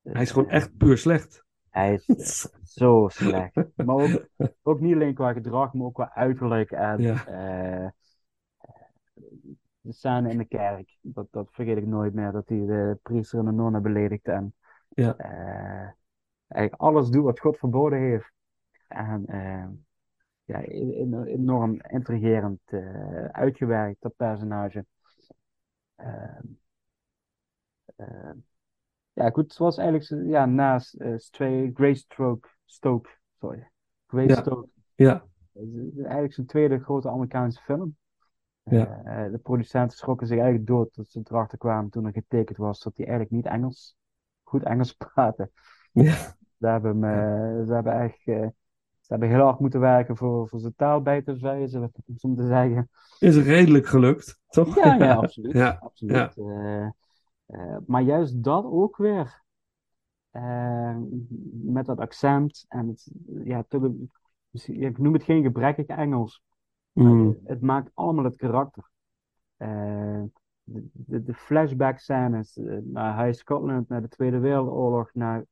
Hij is gewoon echt puur slecht. Hij is eh, zo slecht. Maar ook, ook niet alleen qua gedrag, maar ook qua uiterlijk. En Ja. eh, de scène in de kerk, dat, dat vergeet ik nooit meer. Dat hij de priester en de nonnen beledigt. En Ja. eh, eigenlijk alles doet wat God verboden heeft. En eh, ja, e- e- enorm intrigerend eh, uitgewerkt, dat personage. Ehm, eh, ja, goed, het was eigenlijk ja, naast Grace Stroke, Stoke, sorry, Grace Ja. Stoke. Ja. Het is eigenlijk zijn tweede grote Amerikaanse film. Ja. De producenten schrokken zich eigenlijk dood dat ze erachter kwamen toen er getekend was dat hij eigenlijk niet Engels, goed Engels praatte. Ja. Ze hebben, ze hebben echt, eh, ze hebben heel hard moeten werken voor, voor zijn taal bij te wijzen, om te zeggen. Is redelijk gelukt, toch? Ja, ja, absoluut. Ja, absoluut. Eh, eh, maar juist dat ook weer. met dat accent en het, ja, ik noem het geen gebrekkig Engels. maar Mm. Het maakt allemaal het karakter. De, de, de flashback scènes eh, naar High Scotland, naar de Tweede Wereldoorlog, naar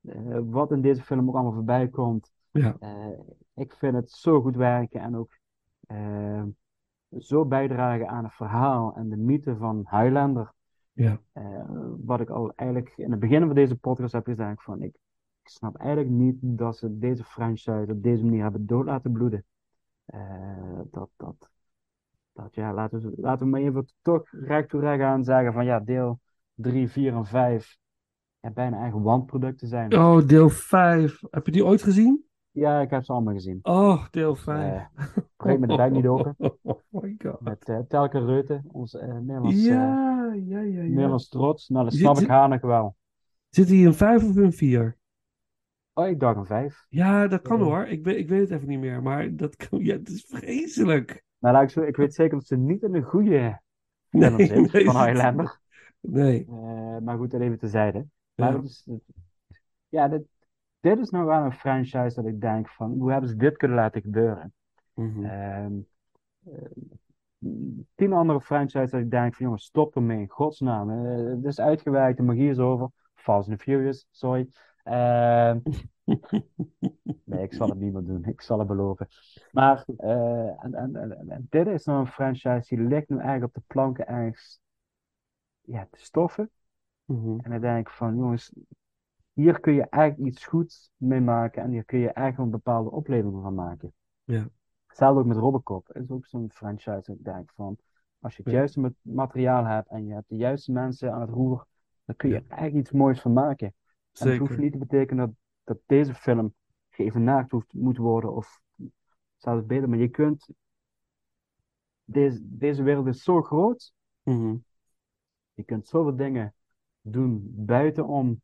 eh, wat in deze film ook allemaal voorbij komt. Ja. Eh, ik vind het zo goed werken en ook zo bijdragen aan het verhaal en de mythe van Highlander. Ja. Wat ik al eigenlijk in het begin van deze podcast heb gezegd van ik, ik snap eigenlijk niet dat ze deze franchise op deze manier hebben dood laten bloeden. Dat, dat, dat, ja, laten we, laten we maar even toch recht toe recht aan zeggen van ja, deel 3, 4 en 5 ja, bijna eigen wandproducten zijn. Oh, deel 5. Heb je die ooit gezien? Ja, ik heb ze allemaal gezien. Oh, deel 5. Eh, breek me de bek niet open. Oh my god. Met eh Telke Reuten, onze eh Nederlands, eh, Ja, ja, ja, ja. Nederlands trots. Nou, dat Zit- snap ik haar wel. Zit hij in 5 of in 4? Oh, ik dacht een 5. Ja, dat kan Ja. hoor. Ik weet, ik weet het even niet meer. Maar dat kan, ja, het is vreselijk. Nou, laat ik, zo, ik weet zeker dat ze niet in een goede Nee, film zit nee, van Highlander. Nee. Eh, maar goed, dat even tezijde. Maar Ja. is, ja, dit, dit is nou wel een franchise dat ik denk van, hoe hebben ze dit kunnen laten gebeuren? Mhm. Ehm, eh, tien andere franchises dat ik denk van, jongens, stop ermee, in godsnaam. Eh, het is uitgewerkt, de magie is over. Fast and Furious, sorry. Nee, ik zal het niet meer doen, ik zal het beloven. Maar eh, en, en, en, en dit is nou een franchise die ligt nu eigenlijk op de planken ergens ja, te stoffen. Mhm. En dan denk ik van, jongens, hier kun je eigenlijk iets goeds mee maken en hier kun je eigenlijk een bepaalde opleving van maken. Ja. Hetzelfde ook met Robocop. Dat is ook zo'n franchise dat ik denk van, als je het Ja. juiste ma- materiaal hebt en je hebt de juiste mensen aan het roer, dan kun je Ja. er eigenlijk iets moois van maken. En het hoeft Zeker. niet te betekenen dat, dat deze film geëvenaard hoeft, moet worden of zelfs beter, maar je kunt, deze, deze wereld is zo groot, Mhm. je kunt zoveel dingen doen buitenom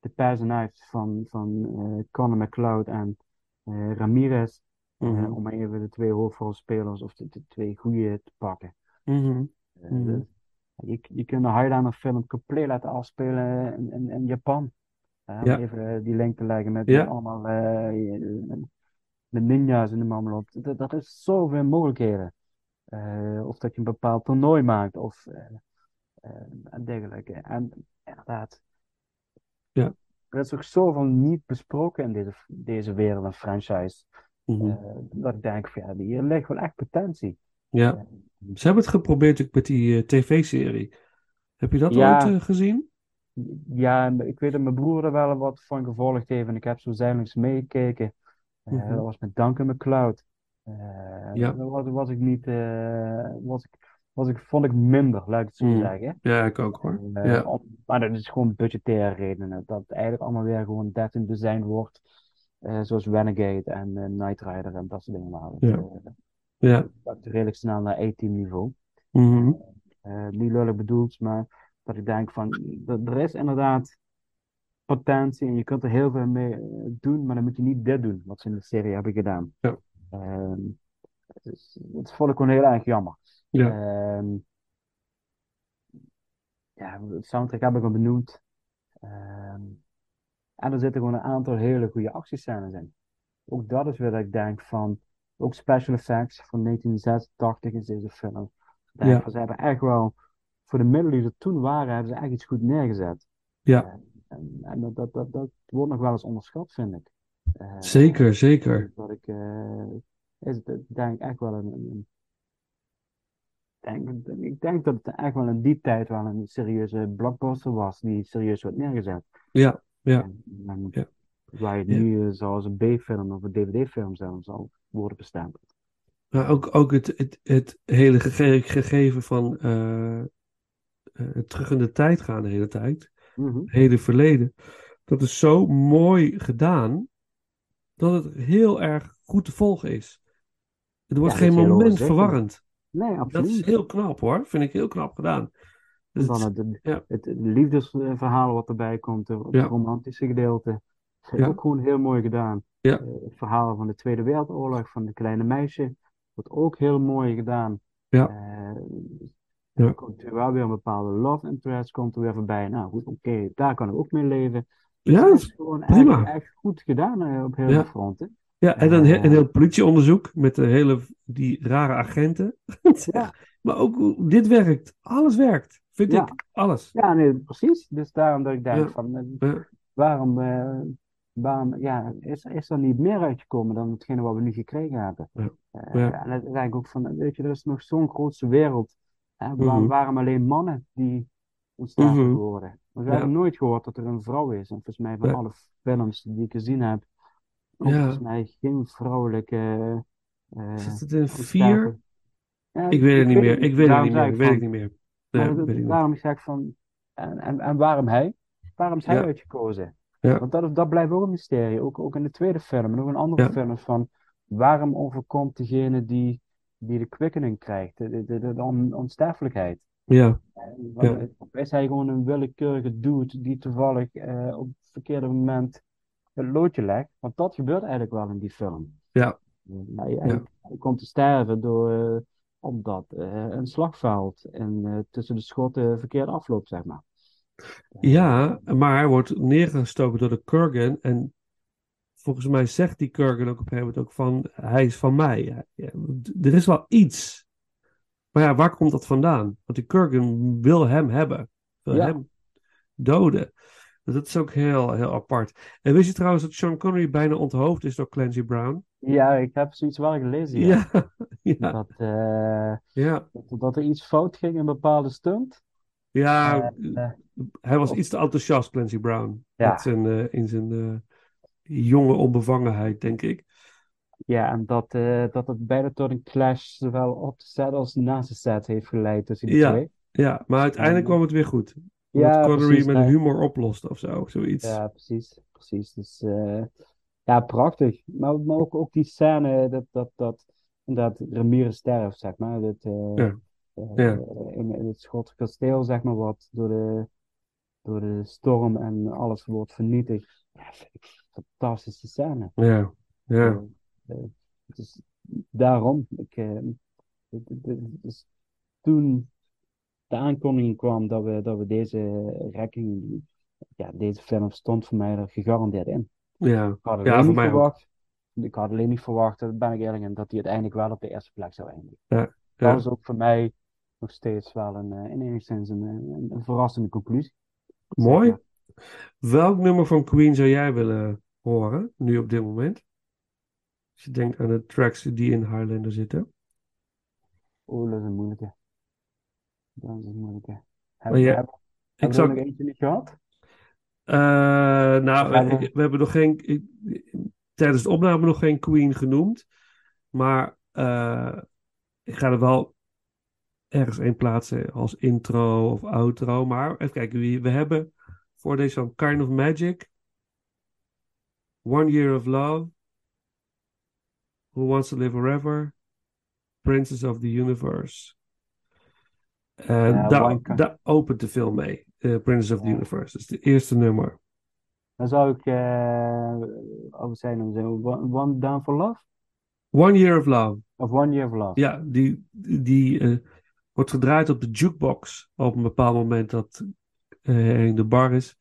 de personages van, van eh Conor McCloud en eh, Ramirez. eh, Mhm. om maar even de twee hoofdrolspelers of de, de twee goede te pakken. Mhm. Mhm. dus je, je kunt de Highlander film compleet laten afspelen in, in, in Japan. Ja. even eh, die link te leggen met Ja. allemaal eh, de ninja's en de op. Dat, dat is zoveel mogelijkheden. Eh, of dat je een bepaald toernooi maakt of en dergelijke. En inderdaad, Ja. er is ook zoveel niet besproken in deze, deze wereld en franchise. Mhm. dat ik denk van ja, hier ligt wel echt potentie. Ja. Ze hebben het geprobeerd ook met die tv-serie. Heb je dat Ja. ooit gezien? Ja, ik weet dat mijn broer er wel wat van gevolgd heeft en ik heb zo zijdelings meegekeken. Eh, Mhm. Dat was met Duncan McCloud. Eh Ja. Dat was, was ik niet, eh, was ik, was ik, vond ik minder, laat ik het zo Mhm. zeggen. Ja, ik ook hoor. Ja. om- maar dat is gewoon budgettaire redenen. Dat het eigenlijk allemaal weer gewoon 13 design wordt. zoals Renegade en eh, Knight Rider en dat soort dingen. Ja. Ja. dat redelijk snel naar A-team niveau. Mhm. Niet lullig bedoeld, maar dat ik denk van, er is inderdaad potentie en je kunt er heel veel mee eh, doen, maar dan moet je niet dit doen, wat ze in de serie hebben gedaan. Ja. Ehm, dus, dat vond ik gewoon heel erg jammer. Ja. Ehm, ja, het soundtrack heb ik al benoemd. Ehm, en er zitten gewoon een aantal hele goede actiescènes in. Ook dat is weer dat ik denk van, ook special effects van 1986 is deze film. Denk Ja. ze hebben echt wel, voor de middelen die er toen waren, hebben ze echt iets goed neergezet. Ja. Eh, En, en dat, dat, dat, dat wordt nog wel eens onderschat, vind ik. Eh, Zeker, zeker. Dat ik, eh, is het denk ik echt wel een, een- denk, ik denk dat het echt wel in die tijd wel een serieuze blockbuster was, die serieus werd neergezet. Ja, ja, En, en Ja. Waar je het Ja. nu zoals een B-film of een DVD-film zelfs zal worden bestempeld. maar ook, ook het, het, het hele gege- gegeven van terug in de tijd gaan de hele tijd. Hele verleden. Dat is zo mooi gedaan dat het heel erg goed te volgen is. Het wordt Ja, geen moment verwarrend. Nee, Dat is absoluut. heel knap hoor. Vind ik heel knap gedaan. Dus Dan het- ja. het liefdesverhaal wat erbij komt, het Ja. romantische gedeelte. Dat is ook gewoon heel mooi gedaan. Ja. Eh, het verhaal van de Tweede Wereldoorlog, van de kleine meisje, wordt ook heel mooi gedaan. Ja. Eh, Er komt weer wel weer een bepaalde love interest komt er weer voorbij. Nou goed, oké, daar kan ik ook mee leven. ja, dat is gewoon prima. echt, echt goed gedaan eh, op heel Ja. veel fronten. ja, en dan Eh. een heel politieonderzoek met de hele, die rare agenten. Ja. Maar ook dit werkt. Alles werkt. Vind Ja. ik. Alles. Ja, nee, precies. Dus daarom dat ik denk Ja. van, eh, waarom, eh, waarom ja, is, is er niet meer uitgekomen dan hetgene wat we nu gekregen hebben? Eh. En dan denk ik ook van, weet je, er is nog zo'n grootste wereld. Hè? Mhm. Waarom alleen mannen die onsterfelijk Mhm. worden? We Ja. hebben nooit gehoord dat er een vrouw is. En volgens mij van alle films die ik gezien heb, Ja. volgens mij geen vrouwelijke... Zit het in vier? Ik weet het niet meer. Ik weet het niet meer. ik Weet ik niet meer. daarom zeg ik van, en, en, en waarom hij? Waarom is hij uitgekozen? Want dat, dat blijft ook een mysterie. Ook, ook in de tweede film en ook in andere films van, waarom overkomt degene die, die de quickening krijgt, de, de, de, de on- onsterfelijkheid? Ja, Want Is hij gewoon een willekeurige dude die toevallig eh, op het verkeerde moment het loodje legt? Want dat gebeurt eigenlijk wel in die film. Ja. Hij, hij- Ja. hij komt te sterven door, eh, omdat eh, een slagveld en tussen de schotten verkeerd afloopt, zeg maar. Ja, maar hij wordt neergestoken door de Kurgan. En volgens mij zegt die Kurgan ook op een gegeven moment ook van... Hij is van mij. Er is wel iets. Maar ja, waar komt dat vandaan? Want die Kurgan wil hem hebben. Wil Ja. hem doden. Dus dat is ook heel, heel apart. En wist je trouwens dat Sean Connery bijna onthoofd is door Clancy Brown? Ja, ik heb zoiets wel gelezen, ja. Ja, ja, Dat, eh, ja. dat, dat er iets fout ging in een bepaalde stunt. Ja, Eh, hij was iets te enthousiast, Clancy Brown. Ja. Zijn, eh, in zijn eh, jonge onbevangenheid, denk ik. Ja, en dat, eh, dat het bijna tot een clash zowel op de set als naast de set heeft geleid tussen die Ja. twee. Ja, maar uiteindelijk En- kwam het weer goed. Ja, Omdat Connery precies, met humor oplost of zo, zoiets. Ja, precies. Precies. Dus eh, ja, prachtig. Maar, maar ook, ook die scène dat, dat, dat inderdaad Ramirez sterft, zeg maar. Dat, eh, Ja. eh, Ja. in, in het Schotse kasteel, zeg maar, wat door de, door de storm en alles wordt vernietigd. Ja, vind ik een fantastische scène. Ja, ja. Eh, eh, dus daarom. Ik, dus toen de aankondiging kwam dat we, dat we deze rekking, ja, deze film stond voor mij er gegarandeerd in. ja. Ik had Ja, voor niet mij ook. verwacht, ik had alleen niet verwacht, daar ben ik eerlijk in, dat hij uiteindelijk wel op de eerste plek zou eindigen. Ja, Dat was ook voor mij nog steeds wel een, in enigszins een, een, een verrassende conclusie. Mooi. Welk nummer van Queen zou jij willen horen, nu op dit moment? Als je denkt aan de tracks die in Highlander zitten. Oeh, dat is een moeilijke. Dat is een moeilijke. Heb, ja, heb, Ik zou, nog eentje niet gehad? Eh, nou, ik- we hebben nog geen, ik- tijdens de opname nog geen Queen genoemd. Maar eh, ik ga er wel ergens een plaatsen als intro of outro. Maar even kijken, we, we hebben voor deze van Kind of Magic, One Year of Love, Who Wants to Live Forever, Princess of the Universe. En Ja, daar, Kind- daar opent de film mee, eh, Princess of the. Universe. Dat is het eerste nummer. Dan zou ik, eh over zijn noemen, zeggen, one, one Down for Love? One Year of Love. Of One Year of Love? Ja, die, die eh, wordt gedraaid op de jukebox op een bepaald moment dat eh, hij in de bar is.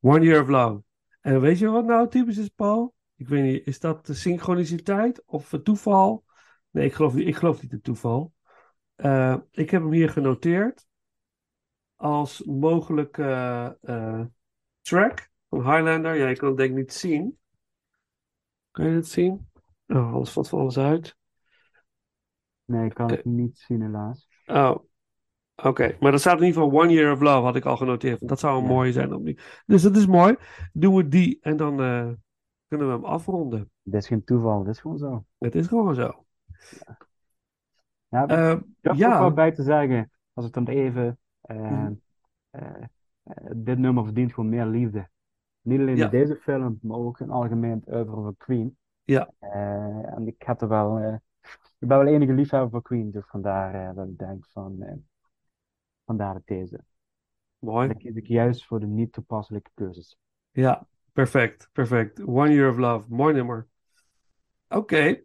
One Year of Love. En weet je wat nou typisch is, Paul? Ik weet niet, is dat de synchroniciteit of het toeval? Nee, ik geloof niet, ik geloof niet in toeval. Eh, ik heb hem hier genoteerd als mogelijke eh, track van Highlander. Ja, je kan het denk ik niet zien. Kan je het zien? Oh, alles valt van alles uit. Nee, ik kan het niet zien helaas. Oh, oké. Maar er staat in ieder geval One Year of Love, had ik al genoteerd. Dat zou een Ja. mooie zijn. Die... Dus dat is mooi. Doen we die en dan eh, kunnen we hem afronden. Dit is geen toeval, dit is gewoon zo. Het is gewoon zo. Ja, Eh, Ik heb ja. ook wel bij te zeggen, als ik dan even. eh, Mhm. eh, eh, dit nummer verdient gewoon meer liefde. Niet alleen Ja. in deze film, maar ook in algemeen het van Queen. Ja. Eh, en ik heb er wel. eh, ik ben wel enige liefhebber voor Queen, dus vandaar eh, dat ik denk van. Vandaar het deze. Mooi. Dan kies ik juist voor de niet toepasselijke keuzes. Ja, perfect, perfect. One Year of Love, mooi nummer. Oké.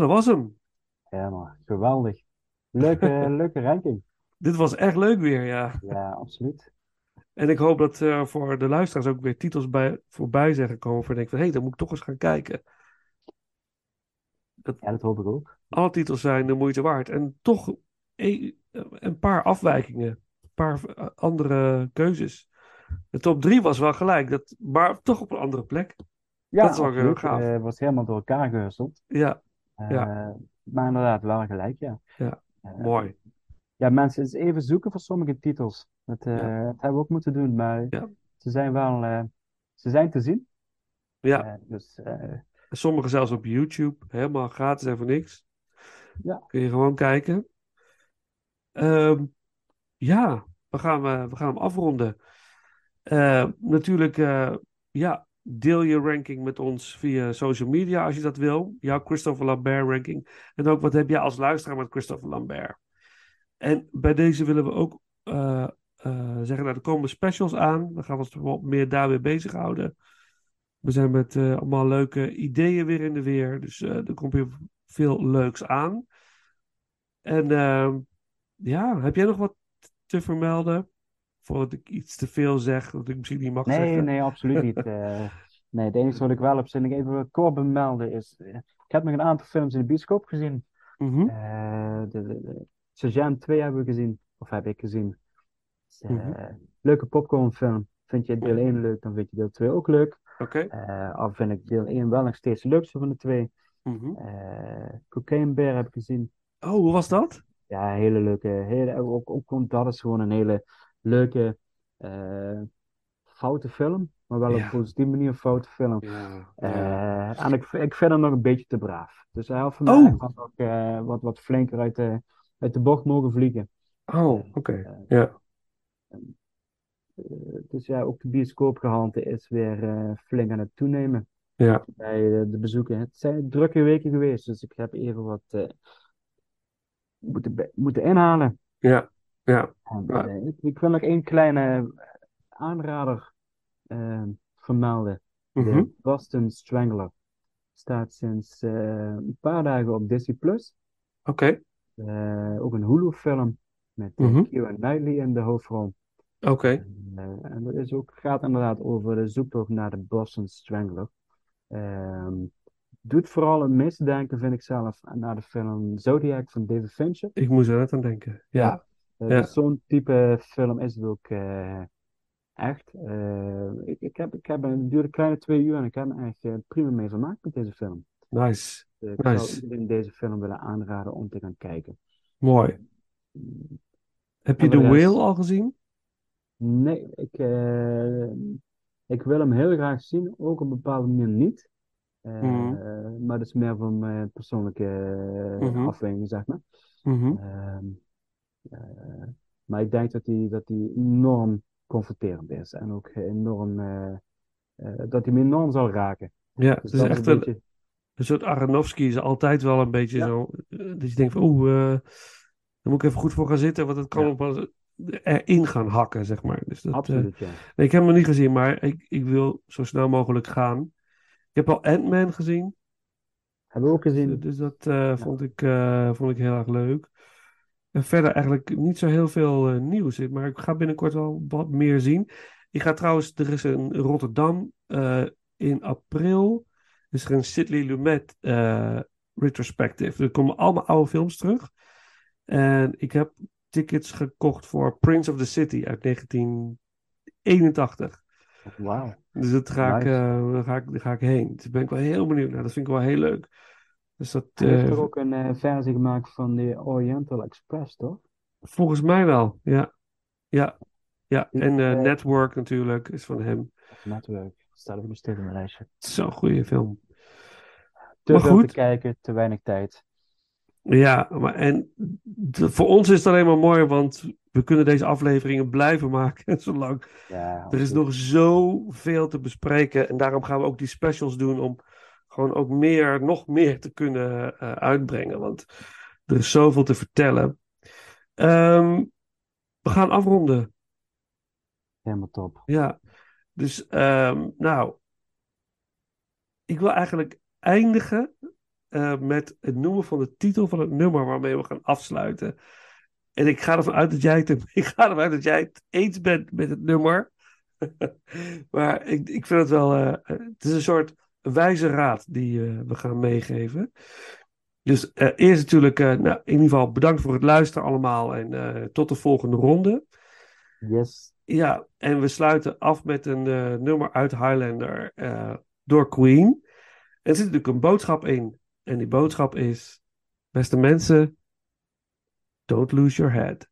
Dat was hem. Ja, maar geweldig. Leuke, leuke ranking. Dit was echt leuk weer, ja. Ja, absoluut. En ik hoop dat eh, voor de luisteraars ook weer titels bij, voorbij zijn gekomen. Voor denk van, hé, hey, dan moet ik toch eens gaan kijken. Ja, dat hoop ik ook. Alle titels zijn de moeite waard. En toch een, een paar afwijkingen. Een paar eh, andere keuzes. De top drie was wel gelijk, dat, maar toch op een andere plek. Ja, Dat is wel absoluut. gaaf. Eh, was helemaal door elkaar gehusteld. Ja, Eh, Ja. Maar inderdaad, wel gelijk, ja. Ja, Eh, mooi. Ja, mensen, eens even zoeken voor sommige titels. Dat, eh, Ja. dat hebben we ook moeten doen, maar Ja. ze zijn wel eh, ze zijn te zien. Ja, Eh, dus eh, sommige zelfs op YouTube, helemaal gratis en voor niks. Ja. Kun je gewoon kijken. Ehm, ja, we gaan, eh, we gaan hem afronden. Eh, natuurlijk, eh, ja, deel je ranking met ons via social media als je dat wil. Jouw Christopher Lambert ranking. En ook wat heb jij als luisteraar met Christopher Lambert. En bij deze willen we ook eh, eh, zeggen, nou, er komen specials aan. We gaan ons wat meer daarmee bezighouden. We zijn met eh, allemaal leuke ideeën weer in de weer. Dus er komt weer veel leuks aan. En ehm, ja, heb jij nog wat te vermelden? Voordat ik iets te veel zeg, wat ik misschien niet mag nee, zeggen. nee, absoluut niet. Eh, nee, het enige wat ik wel op zin even kort bemelden is, eh, ik heb nog een aantal films in de bioscoop gezien. Eh, de, de, de Sergeant 2 hebben we gezien, of heb ik gezien. Dus, Mhm. Leuke popcornfilm. Vind je deel 1 leuk, dan vind je deel 2 ook leuk. Oké. Al vind ik deel 1 wel nog steeds de leukste van de twee. Mhm. Eh Cocaine Bear heb ik gezien. Oh, hoe was dat? Ja, hele leuke. Hele, ook, ook dat is gewoon een hele leuke, eh, foute film. Maar wel op Ja. een positieve manier een foute film. Ja. Eh, en ik, ik vind hem nog een beetje te braaf. Dus hij had van Oh. mij nog eh, wat, wat flinker uit de, uit de bocht mogen vliegen. Oh, oké. Ja. Eh, dus ja, ook de bioscoopgehalte is weer flink aan het toenemen Ja. bij de bezoeken. Het zijn drukke weken geweest, dus ik heb even wat moeten, moeten inhalen. Ja. Ja. En, eh, ik, ik wil nog één kleine aanrader eh, vermelden. Mhm. De Boston Strangler staat sinds eh, een paar dagen op Disney+. Plus. Oké. Eh, ook een Hulu-film met eh, Mhm. Keira Knightley in de hoofdrol. Oké. Eh, en dat is ook, gaat inderdaad over de zoektocht naar de Boston Strangler. Ehm, doet vooral een misdenken, vind ik zelf, naar de film Zodiac van David Fincher. Ik moest er net aan denken. Ja. Eh, Ja. dus Zo'n type film is het ook eh, echt. Eh, ik, ik heb, ik heb, het duurde een kleine twee uur en ik heb me echt prima mee vermaakt met deze film. Nice. Eh, ik Nice. zou iedereen deze film willen aanraden om te gaan kijken. Mooi. Heb je The rest- Whale al gezien? Nee, ik, ik wil hem heel graag zien, ook op een bepaalde manier niet. Mhm. Maar dat is meer van mijn persoonlijke Mhm. afweging, zeg maar. Eh, maar ik denk dat die, dat die enorm confronterend is en ook enorm, eh, eh, dat hij me enorm zal raken. Ja, Dus het is dat echt een een, beetje, een soort Aronofsky is altijd wel een beetje Ja. zo. eh, Dat je denkt van, oeh, eh, daar moet ik even goed voor gaan zitten, want het kan Ja. op erin gaan hakken, zeg maar. Dus dat, eh, absoluut, ja. nee, ik heb hem nog niet gezien, maar ik, ik wil zo snel mogelijk gaan. Ik heb al Ant-Man gezien, Hebben we ook gezien. dus dat eh, vond, ik, eh, vond ik heel erg leuk. En verder eigenlijk niet zo heel veel eh, nieuws, maar ik ga binnenkort wel wat meer zien. Ik ga trouwens, er is een Rotterdam eh, in april, is er een Sidley Lumet eh, retrospective. Er komen allemaal oude films terug. En ik heb tickets gekocht voor Prince of the City uit 1981. Wauw. Dus dat ga ik, Nice. daar, ga ik, daar ga ik heen. Dus daar ben ik wel heel benieuwd naar. Dat vind ik wel heel leuk. Dus dat, Hij heeft eh, er ook een eh, versie gemaakt van de Oriental Express, toch? Volgens mij wel, ja. Ja, ja. En eh, eh, Network natuurlijk is van hem. Network. Staat ook nog steeds op mijn lijstje. Zo'n goede film. Te Maar veel goed. te kijken, te weinig tijd. Ja, maar en de- voor ons is het alleen maar mooi, want we kunnen deze afleveringen blijven maken zolang. Ja, Er is nog zoveel te bespreken en daarom gaan we ook die specials doen om gewoon ook meer, nog meer te kunnen eh, uitbrengen. Want er is zoveel te vertellen. Ehm, we gaan afronden. Helemaal top. Ja, dus ehm, nou, ik wil eigenlijk eindigen eh, met het noemen van de titel van het nummer waarmee we gaan afsluiten. En ik ga ervan uit dat jij het, ik ga ervan uit dat jij het eens bent met het nummer. maar ik, ik vind het wel. Eh, het is een soort wijze raad die eh, we gaan meegeven. Dus eh, eerst natuurlijk, eh, nou, in ieder geval bedankt voor het luisteren allemaal en tot de volgende ronde. Yes. Ja, en we sluiten af met een nummer uit Highlander door Queen. Er zit natuurlijk een boodschap in. En die boodschap is: beste mensen, don't lose your head.